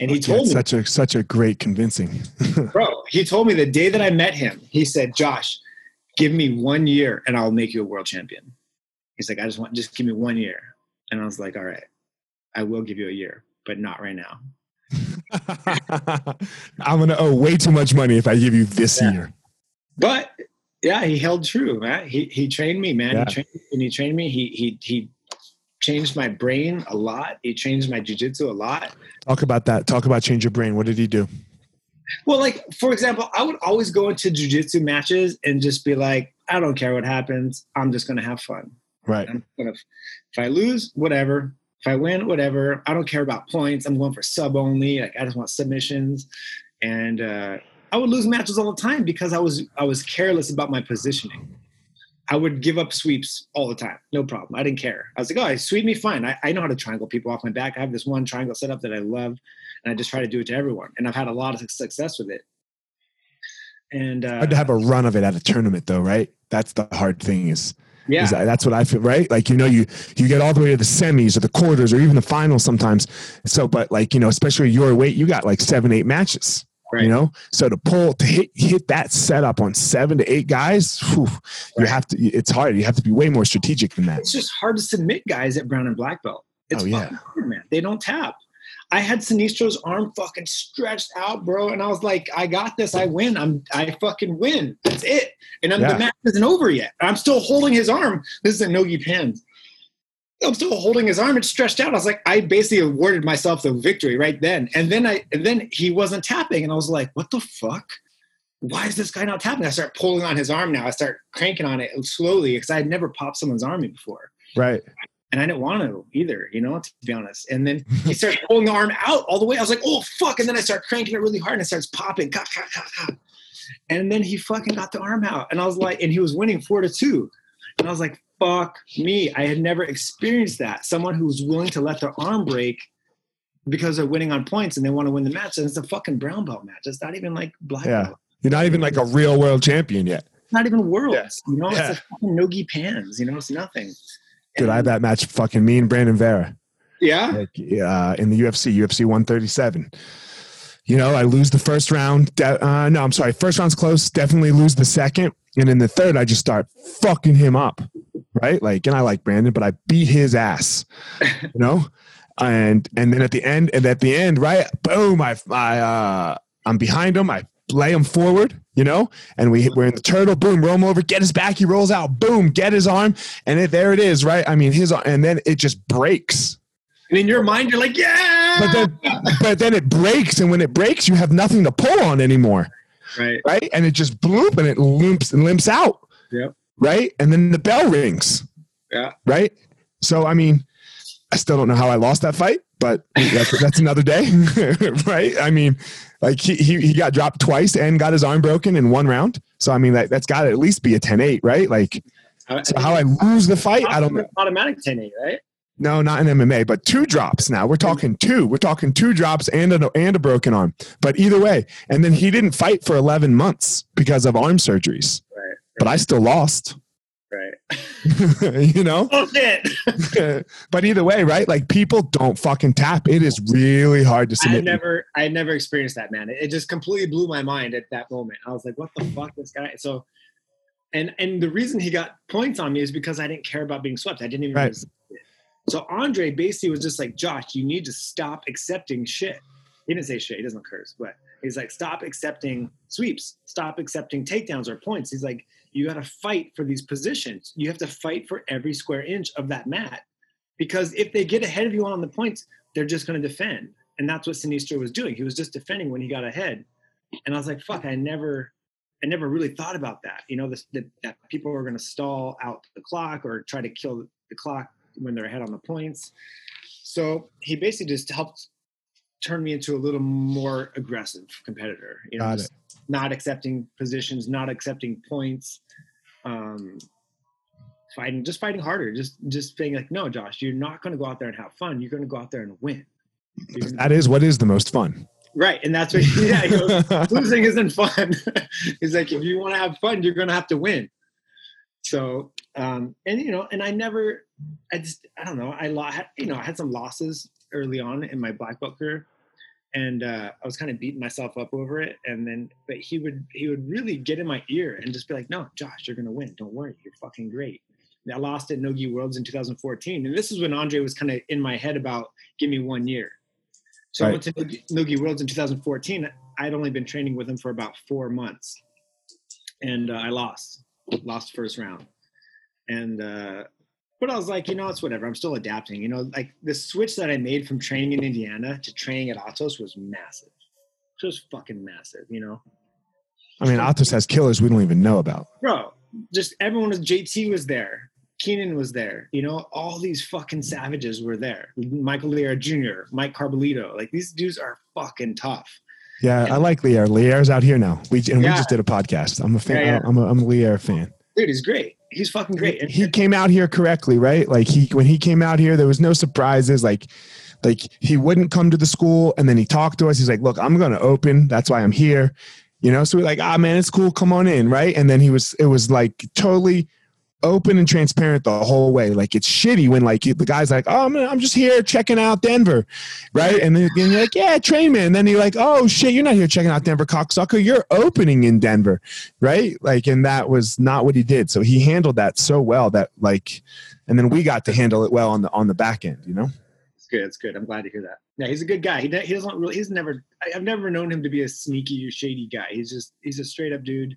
And he told me, such a such a great convincing. bro, he told me the day that I met him, he said, Josh, give me one year and I'll make you a world champion. He's like, I just want, just give me one year. And I was like, all right, I will give you a year, but not right now. I'm gonna owe way too much money if I give you this Yeah. year. But yeah, he held true, man. He, he trained me, man. Yeah. He trained, and he trained me. He, he, he changed my brain a lot. He changed my jujitsu a lot. Talk about that. Talk about change your brain. What did he do? Well, like for example, I would always go into jujitsu matches and just be like, I don't care what happens. I'm just gonna have fun. Right. I'm gonna, if I lose, whatever. If I win, whatever. I don't care about points. I'm going for sub only. Like I just want submissions. And uh, I would lose matches all the time because I was I was careless about my positioning. I would give up sweeps all the time, no problem. I didn't care. I was like, oh, sweep me fine. I, I know how to triangle people off my back. I have this one triangle setup that I love, and I just try to do it to everyone. And I've had a lot of success with it. And uh, Hard to have a run of it at a tournament, though, right? That's the hard thing. Is, yeah, is that, that's what I feel, right? Like you know, you you get all the way to the semis or the quarters or even the finals sometimes. So, but like you know, especially your weight, you got like seven, eight matches. Right. You know, so to pull to hit hit that setup on seven to eight guys, whew, you have to. It's hard. You have to be way more strategic than that. it's just hard to submit guys at brown and black belt. It's Oh, yeah. fucking hard, man. They don't tap. I had Sinistro's arm fucking stretched out, bro, and I was like, I got this. I win. I'm I fucking win. That's it. And I'm, Yeah. the match isn't over yet. I'm still holding his arm. This is a Nogi Pans. I'm still holding his arm. It's stretched out. I was like, I basically awarded myself the victory right then. And then I and then he wasn't tapping, and I was like, what the fuck? Why is this guy not tapping? I start pulling on his arm now. I start cranking on it slowly because I had never popped someone's arm before Right. and I didn't want to either, you know, to be honest. And then he starts pulling the arm out all the way. I was like, oh fuck! And then I start cranking it really hard, and it starts popping. And then he fucking got the arm out, and I was like, and he was winning four to two, and I was like, fuck me! I had never experienced that. Someone who's willing to let their arm break because they're winning on points and they want to win the match, and it's a fucking brown belt match. It's not even like black Yeah. belt. You're not even like a real world champion yet. Not even worlds. You know, Yeah. it's a fucking nogi pans. You know, it's nothing. Dude, I had that match fucking me and Brandon Vera. Yeah. like uh, in the UFC, UFC 137. You know, I lose the first round. De- uh, no, I'm sorry. First round's close. Definitely lose the second. And in the third, I just start fucking him up. Right. Like, and I like Brandon, but I beat his ass, you know? And, and then at the end, and at the end, right, boom, I, I, uh, I'm behind him. I lay him forward, you know, and we we're in the turtle, boom, roll him over, get his back, he rolls out, boom, get his arm, and it, there it is, right? I mean, his and then it just breaks. And in your mind, you're like, yeah. But then, but then it breaks, and when it breaks, you have nothing to pull on anymore, right, right? And it just bloop, and it limps and limps out, Yep. Right? And then the bell rings, yeah. right? So I mean, I still don't know how I lost that fight, but that's, that's another day, right? I mean, like he, he he got dropped twice and got his arm broken in one round. So I mean, that that's got to at least be a 10-8, right? Like, so how I lose the fight, I don't know. Automatic 10-8, right? No, not in MMA, but two drops now. We're talking two. We're talking two drops and a, and a broken arm. But either way, and then he didn't fight for 11 months because of arm surgeries. Right. But I still lost. Right. you know? Oh, shit. but either way, right? Like people don't fucking tap. It is really hard to I submit. had never, I never experienced that, man. It, it just completely blew my mind at that moment. I was like, what the fuck, this guy? So, and and the reason he got points on me is because I didn't care about being swept. I didn't even. Right. So Andre basically was just like, Josh, you need to stop accepting shit. He didn't say shit. He doesn't curse, but he's like, stop accepting sweeps. Stop accepting takedowns or points. He's like, you got to fight for these positions. You have to fight for every square inch of that mat because if they get ahead of you on the points, they're just going to defend. And that's what Sinistro was doing. He was just defending when he got ahead. And I was like, fuck, I never, I never really thought about that. You know, this, that, that people are going to stall out the clock or try to kill the clock when they're ahead on the points. So he basically just helped turn me into a little more aggressive competitor. You know, not accepting positions, not accepting points, um, fighting, just fighting harder. Just just being like, no, Josh, you're not going to go out there and have fun. You're going to go out there and win. That is what is the most fun. Right, and that's what. Yeah, he goes, losing isn't fun. He's like, if you want to have fun, you're going to have to win. So, um, and you know, and I never, I just, I don't know, I lost, you know, I had some losses early on in my black belt career, and uh, I was kind of beating myself up over it. And then, but he would, he would really get in my ear and just be like, "No, Josh, you're going to win. Don't worry, you're fucking great." And I lost at Nogi Worlds in 2014, and this is when Andre was kind of in my head about give me one year. So I went to Nogi- Nogi Worlds in 2014. I'd only been training with him for about four months, and uh, I lost, lost first round, and uh, but I was like, you know, it's whatever. I'm still adapting. You know, like the switch that I made from training in Indiana to training at Atos was massive, just fucking massive. You know, I mean, Atos has killers we don't even know about. bro, just everyone was JT was there. Keenan was there, you know, all these fucking savages were there. Michael Liera Jr., Mike Carbolito, like these dudes are fucking tough. Yeah, I like Liera. Liera's out here now. We and we just did a podcast. I'm a fan. Yeah, yeah. I'm a, I'm a Liera fan. Dude, he's great. He's fucking great. And- He came out here correctly, right? Like he when he came out here, there was no surprises. Like like he wouldn't come to the school, and then he talked to us. He's like, "Look, I'm going to open. That's why I'm here." You know, so we're like, "Ah, man, it's cool. Come on in, right?" And then he was, it was like totally open and transparent the whole way. Like it's shitty when like the guy's like, "Oh, I'm, I'm just here checking out Denver," right? And then and you're like, "Yeah, train man." And then you're like, "Oh shit, you're not here checking out Denver, cocksucker. You're opening in Denver." right? Like, and that was not what he did. So he handled that so well that like, and then we got to handle it well on the on the back end, you know. It's good. It's good. I'm glad to hear that. Yeah, he's a good guy. He, he doesn't really, he's never, I- I've never known him to be a sneaky or shady guy. He's just, he's a straight up dude.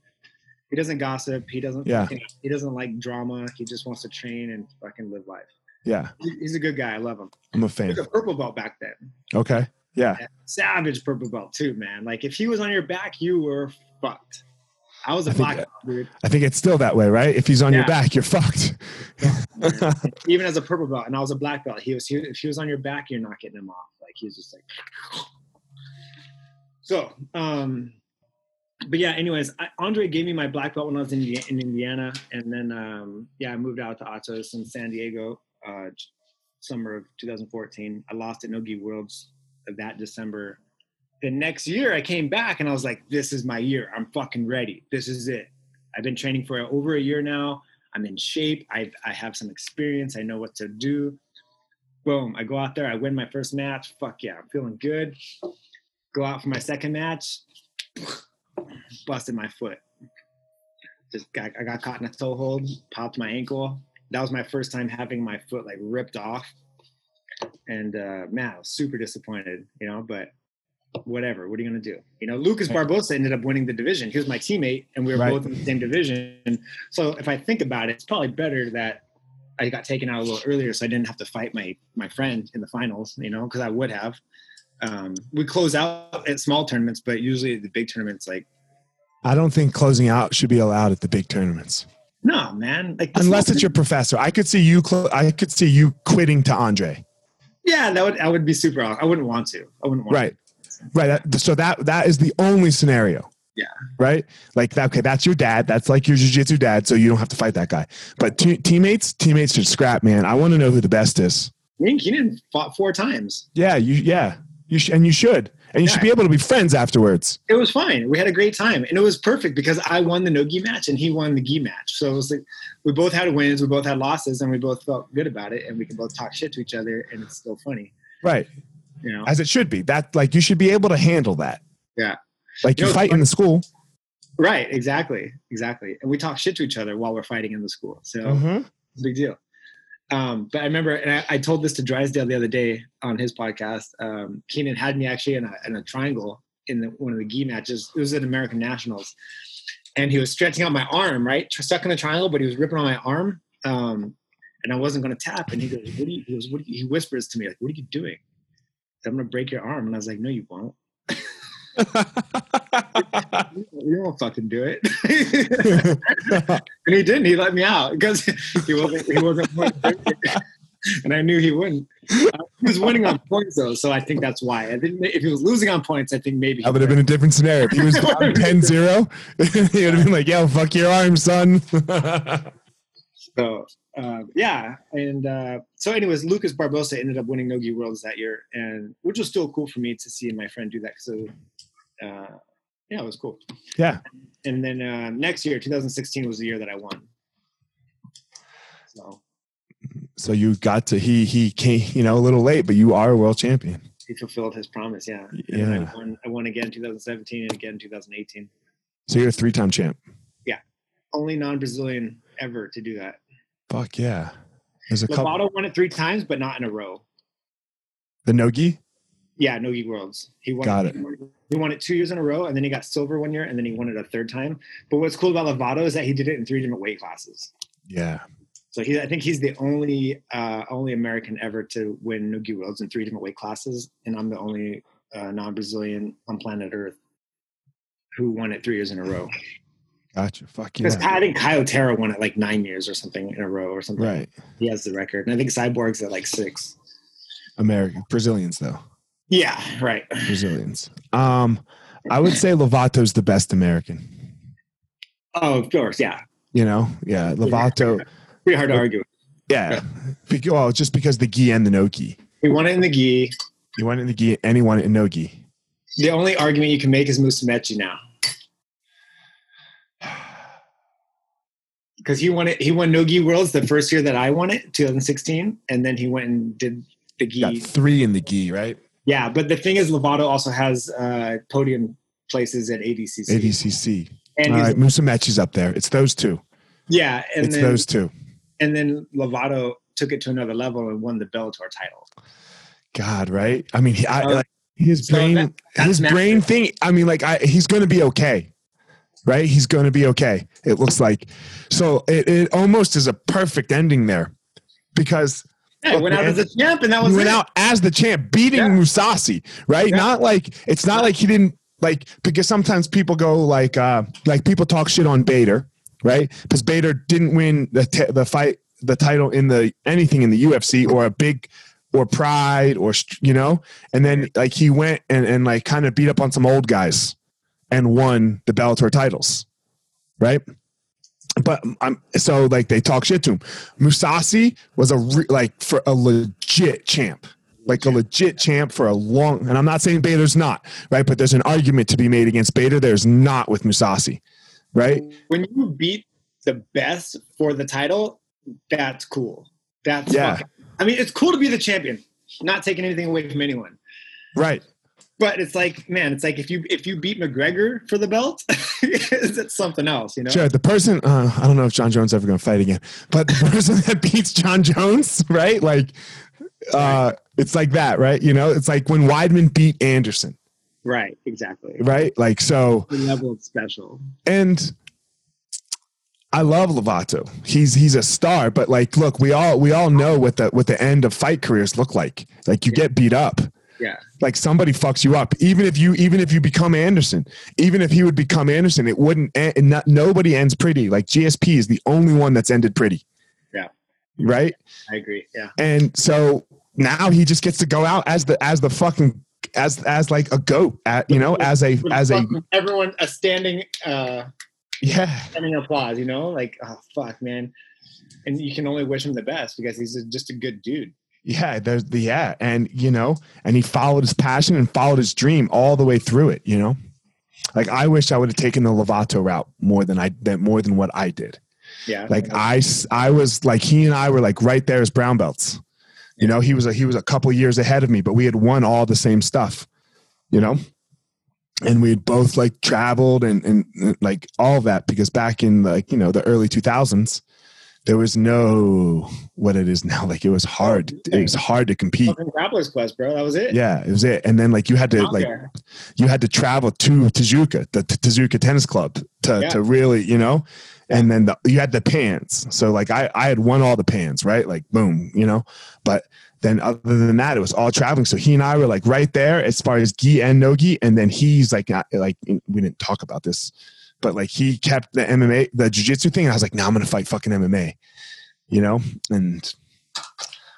He doesn't gossip. He doesn't, Yeah. fucking- he doesn't like drama. He just wants to train and fucking live life. Yeah, He's a good guy. I love him. I'm a He fan. was a purple belt back then. Okay, yeah, Savage purple belt too, man. Like if he was on your back, you were fucked. I was a I think black belt, dude. I think it's still that way, right? If he's on your back, you're fucked. Even as a purple belt, and I was a black belt. He was he, if he was on your back, you're not getting him off. Like he was just like. So, um, but yeah. Anyways, I, Andre gave me my black belt when I was in, in Indiana, and then um, yeah, I moved out to Atos in San Diego, uh, summer of 2014. I lost at Nogi Worlds that December. The next year, I came back and I was like, "This is my year. I'm fucking ready. This is it. I've been training for over a year now. I'm in shape. I I have some experience. I know what to do. Boom! I go out there. I win my first match. Fuck yeah! I'm feeling good. Go out for my second match. Busted my foot. Just got, I got caught in a toe hold. Popped my ankle. That was my first time having my foot like ripped off. And uh, man, I was super disappointed. You know, but whatever. What are you gonna do? You know, Lucas Barbosa ended up winning the division. He was my teammate, and we were Right. both in the same division. So if I think about it, it's probably better that I got taken out a little earlier, so I didn't have to fight my my friend in the finals. You know, because I would have. Um, we close out at small tournaments, but usually the big tournaments, like I don't think closing out should be allowed at the big tournaments. no, man. Like Unless it's your professor. I could see you clo- I could see you quitting to Andre. Yeah, that would I would be super. I wouldn't want to. I wouldn't want. Right. Right. So that that is the only scenario. Yeah. Right. Like that. Okay. That's your dad. That's like your jujitsu dad. So you don't have to fight that guy. But te- teammates, teammates should scrap, man. I want to know who the best is. To. Me and Keenan fought four times. Yeah. You. Yeah. You sh- and you should. And you should be able to be friends afterwards. It was fine. We had a great time, and it was perfect because I won the no gi match and he won the gi match. So it was like we both had wins, we both had losses, and we both felt good about it, and we can both talk shit to each other, and it's still funny. Right. You know. As it should be. That like you should be able to handle that. Yeah. Like You you know, fight in the school. Right. Exactly. Exactly. And we talk shit to each other while we're fighting in the school. So. Mhm. big deal. Um, but I remember, and I, I told this to Drysdale the other day on his podcast. Um, Keenan had me actually in a, in a triangle in the, one of the gi matches. It was at American Nationals, and he was stretching out my arm, right, stuck in the triangle, but he was ripping on my arm, um, and I wasn't going to tap. And he goes, "What are you?" He goes, "What?" do you-" He whispers to me like, "What are you doing?" I'm going to break your arm, and I was like, "No, you won't. You won't fucking do it." and he didn't. He let me out because he wasn't. He wasn't. and I knew he wouldn't. Uh, he was winning on points though, so I think that's why. I think if he was losing on points, I think maybe he That would have been a different scenario. If he was down 10 0, he would have been like, yo, fuck your arm, son. So uh, yeah, and uh, so anyways, Lucas Barbosa ended up winning Nogi Worlds that year, and which was still cool for me to see my friend do that. So uh, yeah, it was cool. yeah. And then uh, next year, 2016, was the year that I won. So So you got to, he, he came, you know, a little late, but you are a world champion. he fulfilled his promise. Yeah. And Yeah. I won, I won again in 2017 and again in 2018. So you're a three time champ. Yeah, only non-Brazilian ever to do that. Fuck yeah. There's a couple. Lovato won it three times, but not in a row. The Nogi? Yeah, Nogi Worlds. He won. Got it. He won it two years in a row, and then he got silver one year, and then he won it a third time. But what's cool about Lovato is that he did it in three different weight classes. Yeah. So he, I think he's the only uh, only American ever to win Nogi Worlds in three different weight classes, and I'm the only uh, non-Brazilian on planet Earth who won it three years in a row. Gotcha. Fuck Because yeah. I think Caio Terra won it like nine years or something in a row or something. Right. He has the record, and I think Cyborg's at like six. American. Brazilians, though. Yeah, right. Brazilians. Um, I would say Lovato's the best American. Oh, of course, yeah. You know? Yeah. Lovato. Pretty hard to argue. Yeah. Bec- Well, just because the gi and the no gi. He won it in the gi. You won it in the gi and he won it in no gi. The only argument you can make is Musumeci now. Because he won it, he won Nogi Worlds the first year that I won it, 2016, and then he went and did the gi. Got three in the gi, right? Yeah, but the thing is, Lovato also has uh, podium places at ADCC. ADCC. And All right. Musumeci's up there. It's those two. yeah, and it's then those two. and then Lovato took it to another level and won the Bellator title. God, right? I mean, he, I, Uh, like, his so brain, that- his massive. brain thing. I mean, like, I, he's going to be okay, right? He's going to be okay. It looks like. So it, it almost is a perfect ending there, because Yeah, Look, went out man, as a champ, and that was went it. out as the champ, beating Yeah. Mousasi, right? Yeah. Not like it's not like he didn't like because sometimes people go like uh like people talk shit on Bader, right? Because Bader didn't win the t- the fight the title in the anything in the UFC or a big or Pride or you know, and then like he went and and like kind of beat up on some old guys and won the Bellator titles, right? But I'm so like they talk shit to him. Mousasi was a re, like for a legit champ, like a legit champ for a long. And I'm not saying Bader's not right, but there's an argument to be made against Bader. There's not with Mousasi, right? when you beat the best for the title, that's cool. That's Yeah. fucking- I mean, it's cool to be the champion, not taking anything away from anyone. Right. But it's like, man, it's like if you if you beat McGregor for the belt, it's something else, you know. Sure. The person, uh, I don't know if Jon Jones ever going to fight again, but the person that beats Jon Jones, right? Like, uh, it's like that, right? You know, it's like when Weidman beat Anderson, Right. Exactly. right? Like so, The level of special. and I love Lovato. He's he's a star, but like, look, we all we all know what the what the end of fight careers look like. Like you get beat up. Yeah. Like somebody fucks you up. Even if you even if you become Anderson, even if he would become Anderson, it wouldn't. End, not, nobody ends pretty. Like GSP is the only one that's ended pretty. Yeah. Right. I agree. Yeah. And so now he just gets to go out as the as the fucking as as like a goat. At, you know, as a as a everyone a standing uh yeah. standing applause. You know, like oh fuck, man. And you can only wish him the best because he's just a good dude. Yeah, there's the yeah, and you know, and he followed his passion and followed his dream all the way through it. You know, like I wish I would have taken the Lovato route more than I than more than what I did. Yeah. Like I I was like he and I were like right there as brown belts. You know, he was a he was a couple years ahead of me, but we had won all the same stuff. You know, and we had both like traveled and and like all that because back in like you know the early two thousands. There was no what it is now. Like it was hard. It was hard to compete. Fucking Grappler's Quest, bro. That was it. Yeah, it was it. And then like you had to like there. you had to travel to Tijuca, the T- Tijuca Tennis Club, to Yeah. to really, you know. And then the, you had the pans. So like I I had won all the pans, right? Like boom, you know. But then other than that, it was all traveling. So he and I were like right there as far as gi and no gi. And then he's like not, like we didn't talk about this, but like he kept the MMA, the jiu-jitsu thing. And I was like, now I'm gonna fight fucking MMA, you know. And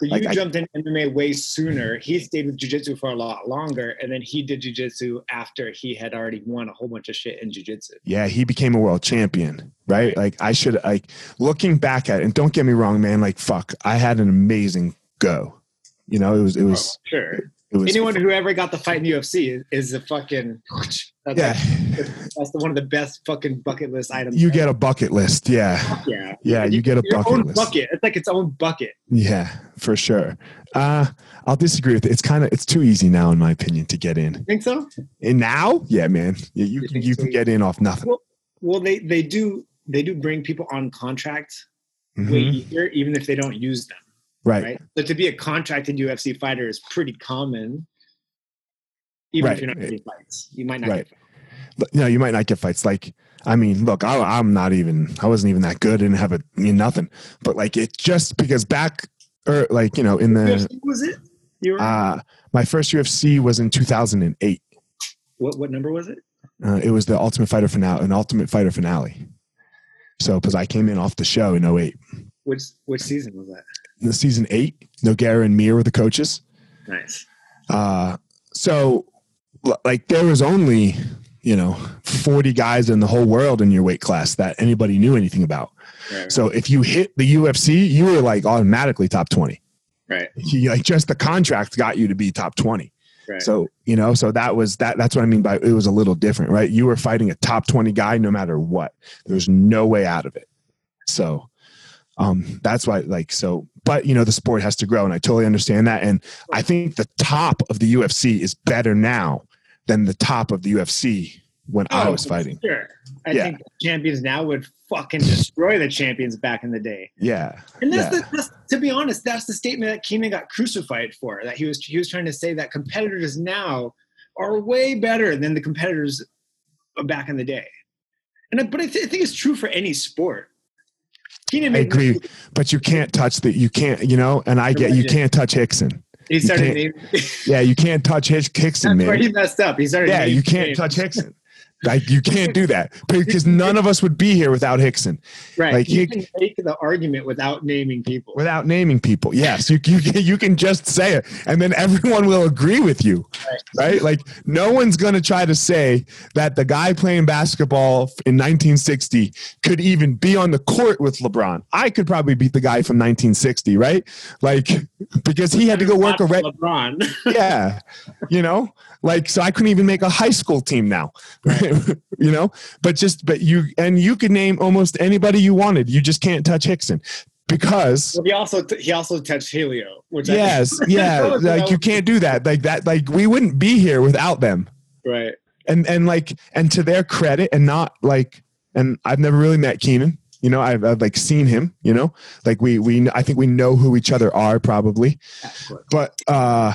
But Like, you I- jumped in MMA way sooner. He stayed with jujitsu for a lot longer, and then he did jujitsu after he had already won a whole bunch of shit in jujitsu. Yeah, he became a world champion, right? Like I should like looking back at it, and don't get me wrong, man, like fuck, I had an amazing go. You know, it was it was oh, Sure. Anyone who ever got the fight in the UFC is, is a fucking. That's Yeah. like- that's the, one of the best fucking bucket list items. You ever. get a bucket list. Yeah. yeah. Yeah, you get a bucket own list. bucket. It's like its own bucket. Yeah, for sure. Uh I'll disagree with it. It's kind of it's too easy now in my opinion to get in. Think so? And now, yeah, man. Yeah, you You can you so? can get in off nothing. Well, they they do they do bring people on contract way Mhm. easier, even if they don't use them. Right. right? So to be a contracted UFC fighter is pretty common, even Right. if you're not getting fights. You might not. Right. Get But, no, you might not get fights. Like, I mean, look, I, I'm not even, I wasn't even that good. Didn't have a you know, nothing. But like, it just because back, or like, you know, in the, UFC was it? You were, uh, my first UFC was in 2008. what what number was it? Uh, it was the Ultimate Fighter finale, an Ultimate Fighter finale. So, because I came in off the show in 08. Which which season was that? In the season eight, Nogueira and Mir were the coaches. Nice. Uh, so, like, there was only, you know, 40 guys in the whole world in your weight class that anybody knew anything about. Right. So, if you hit the UFC, you were like automatically top 20. right. You, like, just the contract got you to be top 20. Right. So, you know, so that was that. That's what I mean by it was a little different, right? You were fighting a top 20 guy no matter what. There's no way out of it. So, um, that's why, like, so, but you know, the sport has to grow, and I totally understand that. And I think the top of the UFC is better now than the top of the UFC when I Oh, was fighting. Sure. I Yeah. think champions now would fucking destroy the champions back in the day. Yeah. And that's, Yeah. the, that's to be honest, that's the statement that Keenan got crucified for. That he was he was trying to say that competitors now are way better than the competitors back in the day. And I- but I, th- I think it's true for any sport. Keenan I agree, but you can't touch the, you can't, you know, and I get you can't touch Rickson. He started naming. Yeah, you can't touch Hick- Rickson, That's where man. he messed up. He started. Yeah, you can't names. touch Rickson. Like you can't do that because none of us would be here without Rickson, Right. like, you he- can make the argument without naming people. without naming people. Yes, you you can, you can just say it, and then everyone will agree with you, right? Like no one's gonna try to say that the guy playing basketball in 1960 could even be on the court with LeBron. I could probably beat the guy from 1960, right? Like because he had to go work a red. LeBron. yeah you know like so i couldn't even make a high school team now you know but just but you and you could name almost anybody you wanted. You just can't touch rickson because Well, he also he also touched Helio, which I yes yeah was- like you can't do that. Like that like we wouldn't be here without them. Right. and and like and to their credit and not like and i've never really met keenan. You know I've, I've like seen him you know? Like we we i think we know who each other are probably. But uh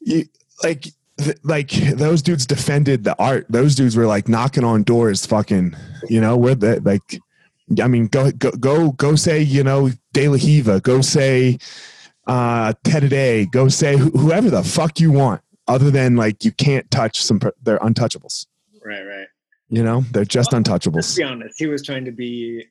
you, like th- like those dudes defended the art. Those dudes were like knocking on doors, fucking, you know, where the like. I mean, go go go go say you know De La Riva, go say uh, Ted Day, go say wh- whoever the fuck you want, other than like you can't touch some. per- They're untouchables. Right, right. You know, they're just Let's untouchables. be honest. He was trying to be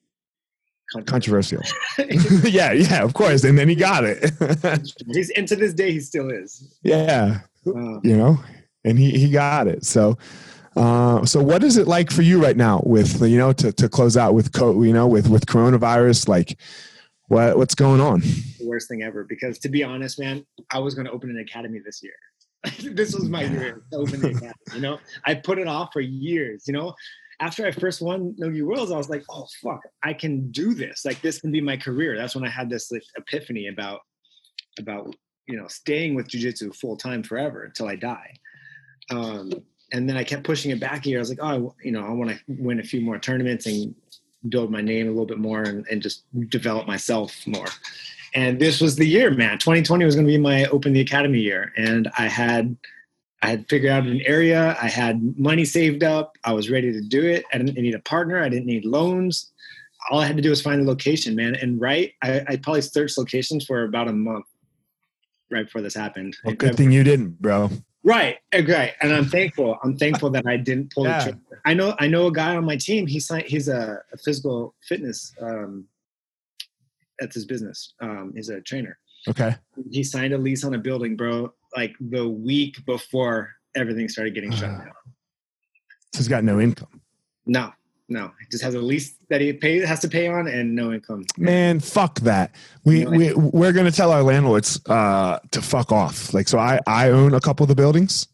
controversial. Controversial. yeah, yeah, of course. And then he got it. He's and to this day he still is. yeah, Uh, you know, and he he got it. So. Uh, so what is it like for you right now with you know to, to close out with co- you know with with coronavirus like what what's going on the worst thing ever. Because to be honest, man, I was going to open an academy this year. this was my year to open the academy. You know, I put it off for years. You know, after I first won Nogi Worlds, I was like, oh fuck, I can do this. Like this can be my career. That's when I had this like, epiphany about about you know staying with jujitsu full time forever until I die. Um, and then I kept pushing it back year. I was like, oh, you know, I want to win a few more tournaments and build my name a little bit more and, and just develop myself more. And this was the year, man. 2020 was going to be my open the academy year, and I had I had figured out an area. I had money saved up. I was ready to do it. I didn't need a partner. I didn't need loans. All I had to do was find a location, man. And right, I, I probably searched locations for about a month right before this happened. well, good thing you didn't bro Right, uh, right, and I'm thankful. I'm thankful that I didn't pull Yeah. the trigger. I know, I know a guy on my team. He's signed, he's a, a physical fitness. Um, that's his business. Um, he's a trainer. okay He signed a lease on a building, bro. Like the week before everything started getting shut Uh. down. so he's got no income No, no, he just has a lease that he pay has to pay on and no income. man fuck that we, No. we we're gonna tell our landlords uh to fuck off like so i i own a couple of the buildings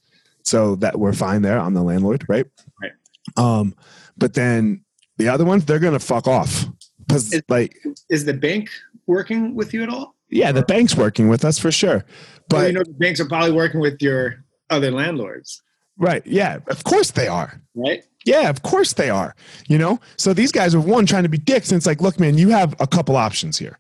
so that we're fine there i'm the landlord right Right. um but then the other ones they're gonna fuck off because Is- like Is the bank working with you at all? yeah the bank's working with us for sure But but you know, the banks are probably working with your other landlords, right yeah of course they are right? Yeah, of course they are. You know, so these guys are one trying to be dicks, and it's like, look, man, you have a couple options here,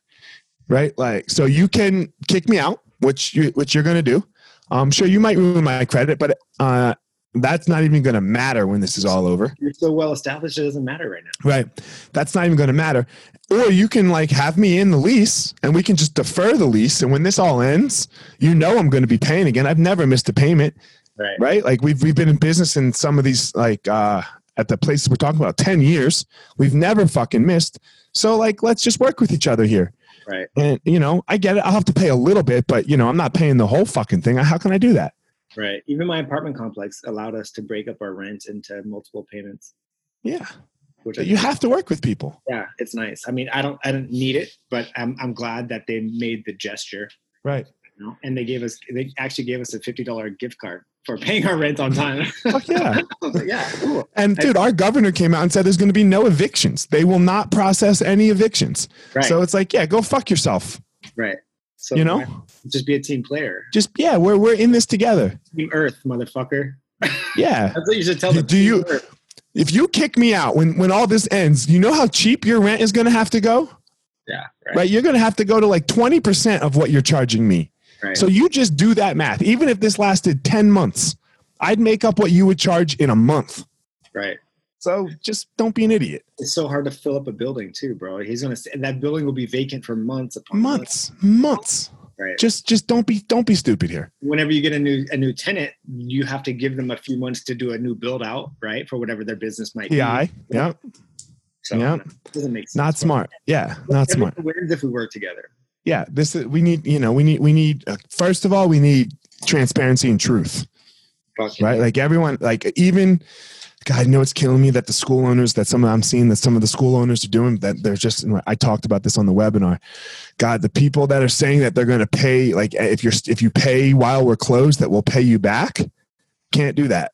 right? Like, so you can kick me out, which you which you're gonna do. I'm sure you might ruin my credit, but uh, that's not even gonna matter when this is all over, You're so well established; it doesn't matter right now. right? That's not even gonna matter. Or you can like have me in the lease, and we can just defer the lease, and when this all ends, you know I'm gonna be paying again. I've never missed a payment Right. right? Like we've we've been in business in some of these like uh at the places we're talking about 10 years. We've never fucking missed. So like let's just work with each other here. Right. And you know, I get it. I'll have to pay a little bit, but you know, I'm not paying the whole fucking thing. How can I do that? Right. Even my apartment complex allowed us to break up our rent into multiple payments, Yeah. which You have to work with people. yeah, it's nice. I mean, I don't, I don't need it, but I'm, I'm glad that they made the gesture. Right. You know? And they gave us, they actually gave us a fifty dollar gift card for paying our rent on time. Fuck yeah. Like, yeah, cool. And dude, our governor came out and said there's going to be no evictions. They will not process any evictions. Right. So it's like, yeah, go fuck yourself. right. So You know? just be a team player. Just yeah, we're we're in this together. Team Earth, motherfucker. Yeah. That's what you should tell them. do you- If you kick me out when when all this ends, you know how cheap your rent is going to have to go? Yeah. Right. right? You're going to have to go to like 20% of what you're charging me. Right. So you just do that math. Even if this lasted 10 months, I'd make up what you would charge in a month. right. So just don't be an idiot. It's so hard to fill up a building too, bro. He's gonna say that building will be vacant for months upon Months, months. Right. Just just don't be don't be stupid here. Whenever you get a new a new tenant, you have to give them a few months to do a new build out, right? For whatever their business might be. PI. Yeah. So Yeah. doesn't make sense. Not smart. Yeah, not smart. Wins if we work together. Yeah, this is we need, you know, we need we need uh, first of all, we need transparency and truth. Yeah. right? Like everyone, like even, God, I know it's killing me that the school owners that some of I'm seeing that some of the school owners are doing that they're just. I talked about this on the webinar. God, the people that are saying that they're going to pay, like if you're if you pay while we're closed, that we'll pay you back. Can't do that.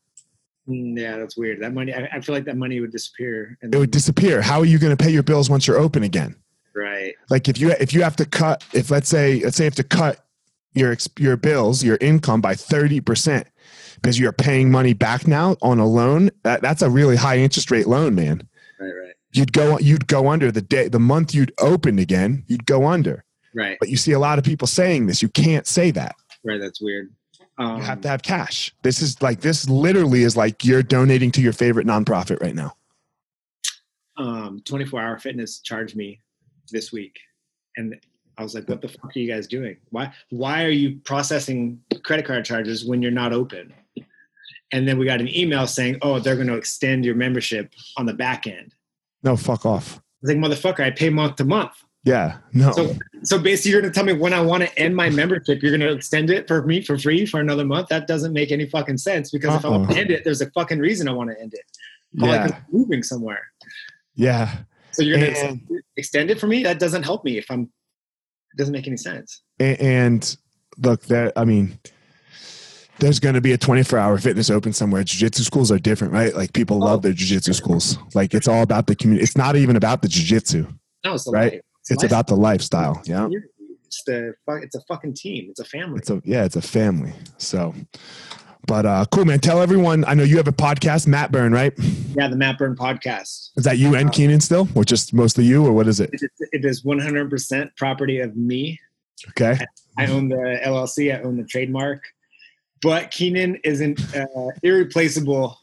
Yeah, that's weird. That money, I, I feel like that money would disappear. And It would disappear. How are you going to pay your bills once you're open again? Right. Like if you if you have to cut, if let's say let's say you have to cut your your bills, your income by thirty percent because you're paying money back now on a loan. That, that's a really high interest rate loan, man. Right. Right. You'd go you'd go under the day the month you'd opened again. You'd go under. Right. But you see a lot of people saying this. You can't say that. Right. That's weird. Um, You have to have cash. This is like this literally is like you're donating to your favorite nonprofit right now. um, 24 hour fitness charged me this week. And i was like what the fuck are you guys doing? Why why are you processing credit card charges when you're not open? And then we got an email saying oh they're going to extend your membership on the back end. No, fuck off. I was like motherfucker i pay month to month. Yeah, no. so so basically you're going to tell me when i want to end my membership you're going to extend it for me for free for another month? That doesn't make any fucking sense because if i want Uh-uh. to end it there's a fucking reason i want to end it. 'cause yeah, I'm moving somewhere. Yeah. So you're gonna And- extend it for me? That doesn't help me if I'm. It doesn't make any sense. A- And look, that I mean, there's going to be a 24 hour fitness open somewhere. Jiu-jitsu schools are different, right? Like people oh. love Oh. their jiu-jitsu schools. Like it's all about the community. It's not even about the jiu-jitsu. No, it's the Right. life. It's life. about the lifestyle. Yeah. It's the. It's a fucking team. It's a family. It's a yeah, it's a family. So, but uh, cool, man. Tell everyone. I know you have a podcast, Matt Burn, right? yeah, the Matt Burn podcast. Is that you and Keenan still, or just mostly you, or what is it? It is, it is 100% property of me. Okay. I own the LLC. I own the trademark. But Keenan is an uh, irreplaceable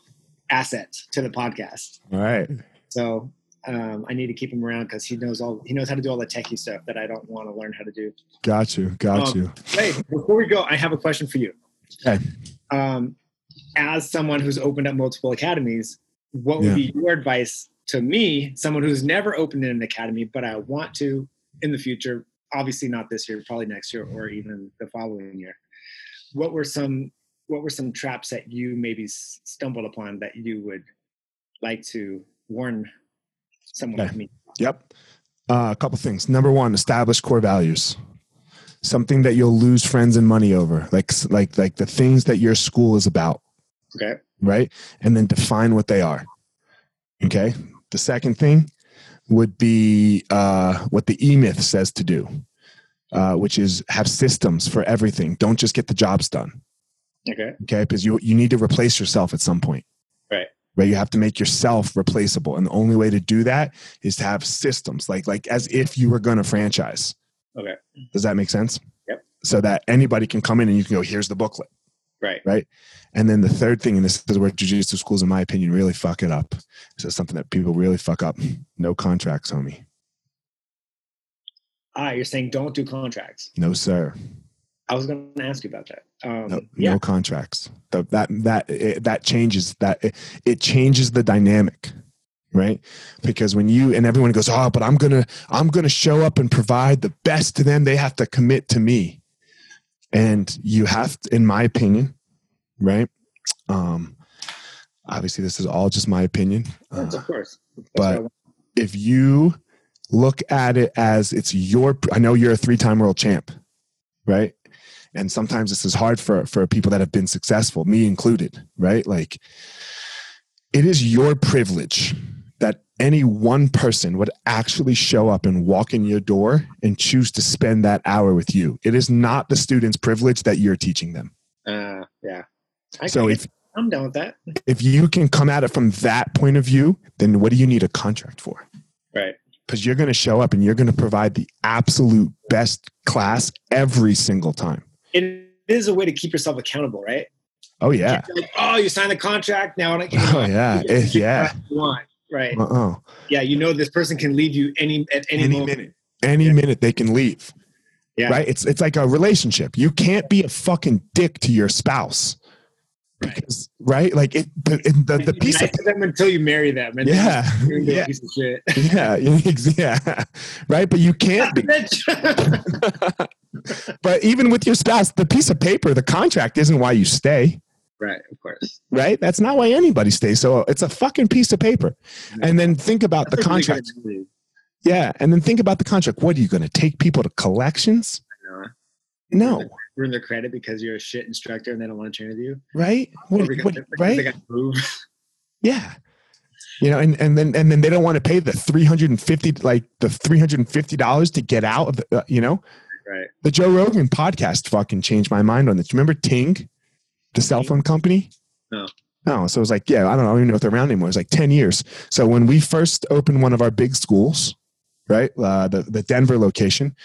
asset to the podcast. All right. So um, I need to keep him around because he knows all. He knows how to do all the techie stuff that I don't want to learn how to do. Got you. Got Um, you. Hey, before we go, I have a question for you. Okay. Um, as someone who's opened up multiple academies, what would be your advice to me, someone who's never opened an academy, but I want to in the future? Obviously, not this year, probably next year, or even the following year. What were some What were some traps that you maybe stumbled upon that you would like to warn someone Okay. like me? Yep. Uh, a couple things. Number one, establish core values. Something that you'll lose friends and money over, like like like the things that your school is about, Okay. right? And then define what they are. Okay. The second thing would be uh, what the E Myth says to do, uh, which is have systems for everything. Don't just get the jobs done. Okay. okay because you you need to replace yourself at some point Right. right you have to make yourself replaceable and the only way to do that is to have systems like like as if you were going to franchise Okay. does that make sense Yep. so that anybody can come in and you can go here's the booklet Right. Right. And then the third thing and this is where jiu-jitsu schools in my opinion really fuck it up is something that people really fuck up no contracts homie Ah, you're saying don't do contracts. no sir I was going to ask you about that. Um, no, yeah. no contracts The- that that it, that changes that it, it changes the dynamic right? Because when you and everyone goes oh but i'm gonna i'm gonna show up and provide the best to them they have to commit to me. And you have to, in my opinion right? Um obviously this is all just my opinion Yes, uh, of course. That's but- what I want. if you look at it as it's your i know you're a three-time world champ right? And sometimes this is hard for for people that have been successful me included right? Like it is your privilege that any one person would actually show up and walk in your door and choose to spend that hour with you it is not the student's privilege that you're teaching them uh, yeah. I, so if I'm down with that. if you can come at it from that point of view then what do you need a contract for Right. because you're going to show up and you're going to provide the absolute best class every single time. It is a way to keep yourself accountable, right? Oh yeah, like, oh, you signed the contract. Now I don't. oh yeah, can yeah. What you want. Right. Yeah. You know this person can leave you any at any, Any minute, any minute they can leave. Yeah. Right? It's it's like a relationship. You can't be a fucking dick to your spouse. Right. Because right, like it, the the, the piece of nice to them until you marry them. And yeah, you're gonna be a yeah, piece of shit. yeah, yeah, right. But you can't be. But even with your spouse, the piece of paper, the contract isn't why you stay. Right. Of course. right? That's not why anybody stays. So it's a fucking piece of paper. And then think about the That's really good contract. analogy. Yeah. And then think about the contract. What are you going to take people to collections? know. No. Ruin their credit because you're a shit instructor and they don't want to train with you. Right? What, what- they- because They right? got to move. Yeah. You know, and, and then and then they don't want to pay the three hundred and fifty like the three hundred and fifty dollars to get out of the uh, you know Right. the Joe Rogan podcast fucking changed my mind on this. Remember Ting, the cell phone company? No. No. So it was like, yeah, I don't, know, I don't even know if they're around anymore. It was like 10 years. So when we first opened one of our big schools, right, uh, the, the Denver location,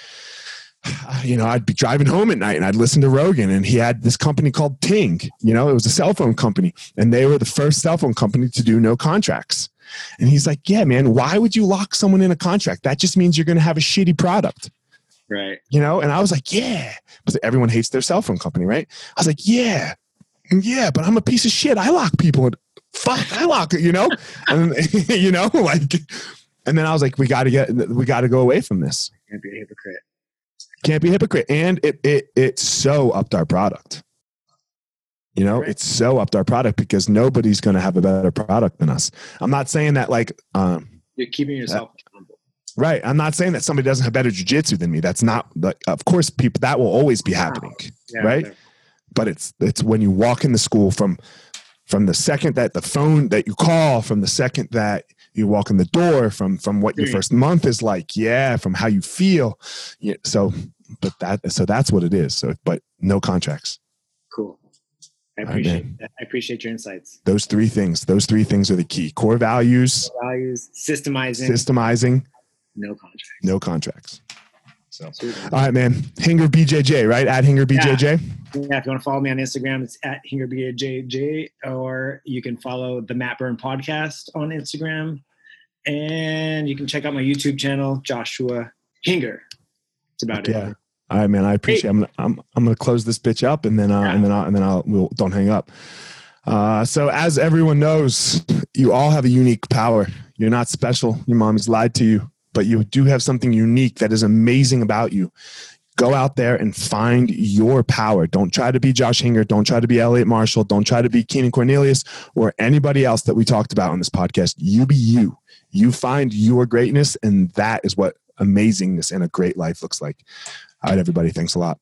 you know, I'd be driving home at night and I'd listen to Rogan and he had this company called Ting, you know, it was a cell phone company and they were the first cell phone company to do no contracts. And he's like, yeah, man, why would you lock someone in a contract? That just means you're going to have a shitty product. Right. You know, and I was like, yeah, but everyone hates their cell phone company, right? I was like, yeah, yeah, but I'm a piece of shit. I lock people. In. Fuck, I lock it, you know? and, you know, like, and then I was like, we got to get, we got to go away from this. Can't be a hypocrite. Can't be a hypocrite. And it, it, it so upped our product. You know, Right. it's so upped our product because nobody's going to have a better product than us. I'm not saying that like, um, You're keeping yourself accountable. right. I'm not saying that somebody doesn't have better jujitsu than me. That's not like, of course, people that will always be happening. Yeah, Right? But it's it's when you walk in the school from from the second that the phone that you call from the second that you walk in the door from from what your Mm. first month is like yeah from how you feel yeah, so but that so that's what it is so but no contracts Cool. I appreciate that. I appreciate your insights. those three things those three things are the key core values Values, systemizing, systemizing no contract. no contracts so Sweet. all right man hinger bjj right at hinger bjj Yeah, if you want to follow me on Instagram, it's at Hinger BJJ, or you can follow the Matt Burn podcast on Instagram. And you can check out my YouTube channel, Joshua Hinger. It's about yeah it. all right man i appreciate I'm, gonna, I'm i'm gonna close this bitch up and then uh Yeah. and then i'll and then i'll we'll don't hang up uh so as everyone knows you all have a unique power you're not special your mom has lied to you but you do have something unique that is amazing about you go out there and find your power don't try to be josh hinger don't try to be elliott marshall don't try to be keenan cornelius or anybody else that we talked about on this podcast you be you you find your greatness and that is what amazingness and a great life looks like all right, everybody. Thanks a lot.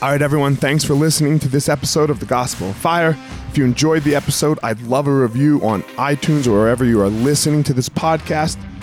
All right, everyone. Thanks for listening to this episode of The Gospel of Fire. If you enjoyed the episode, I'd love a review on iTunes or wherever you are listening to this podcast.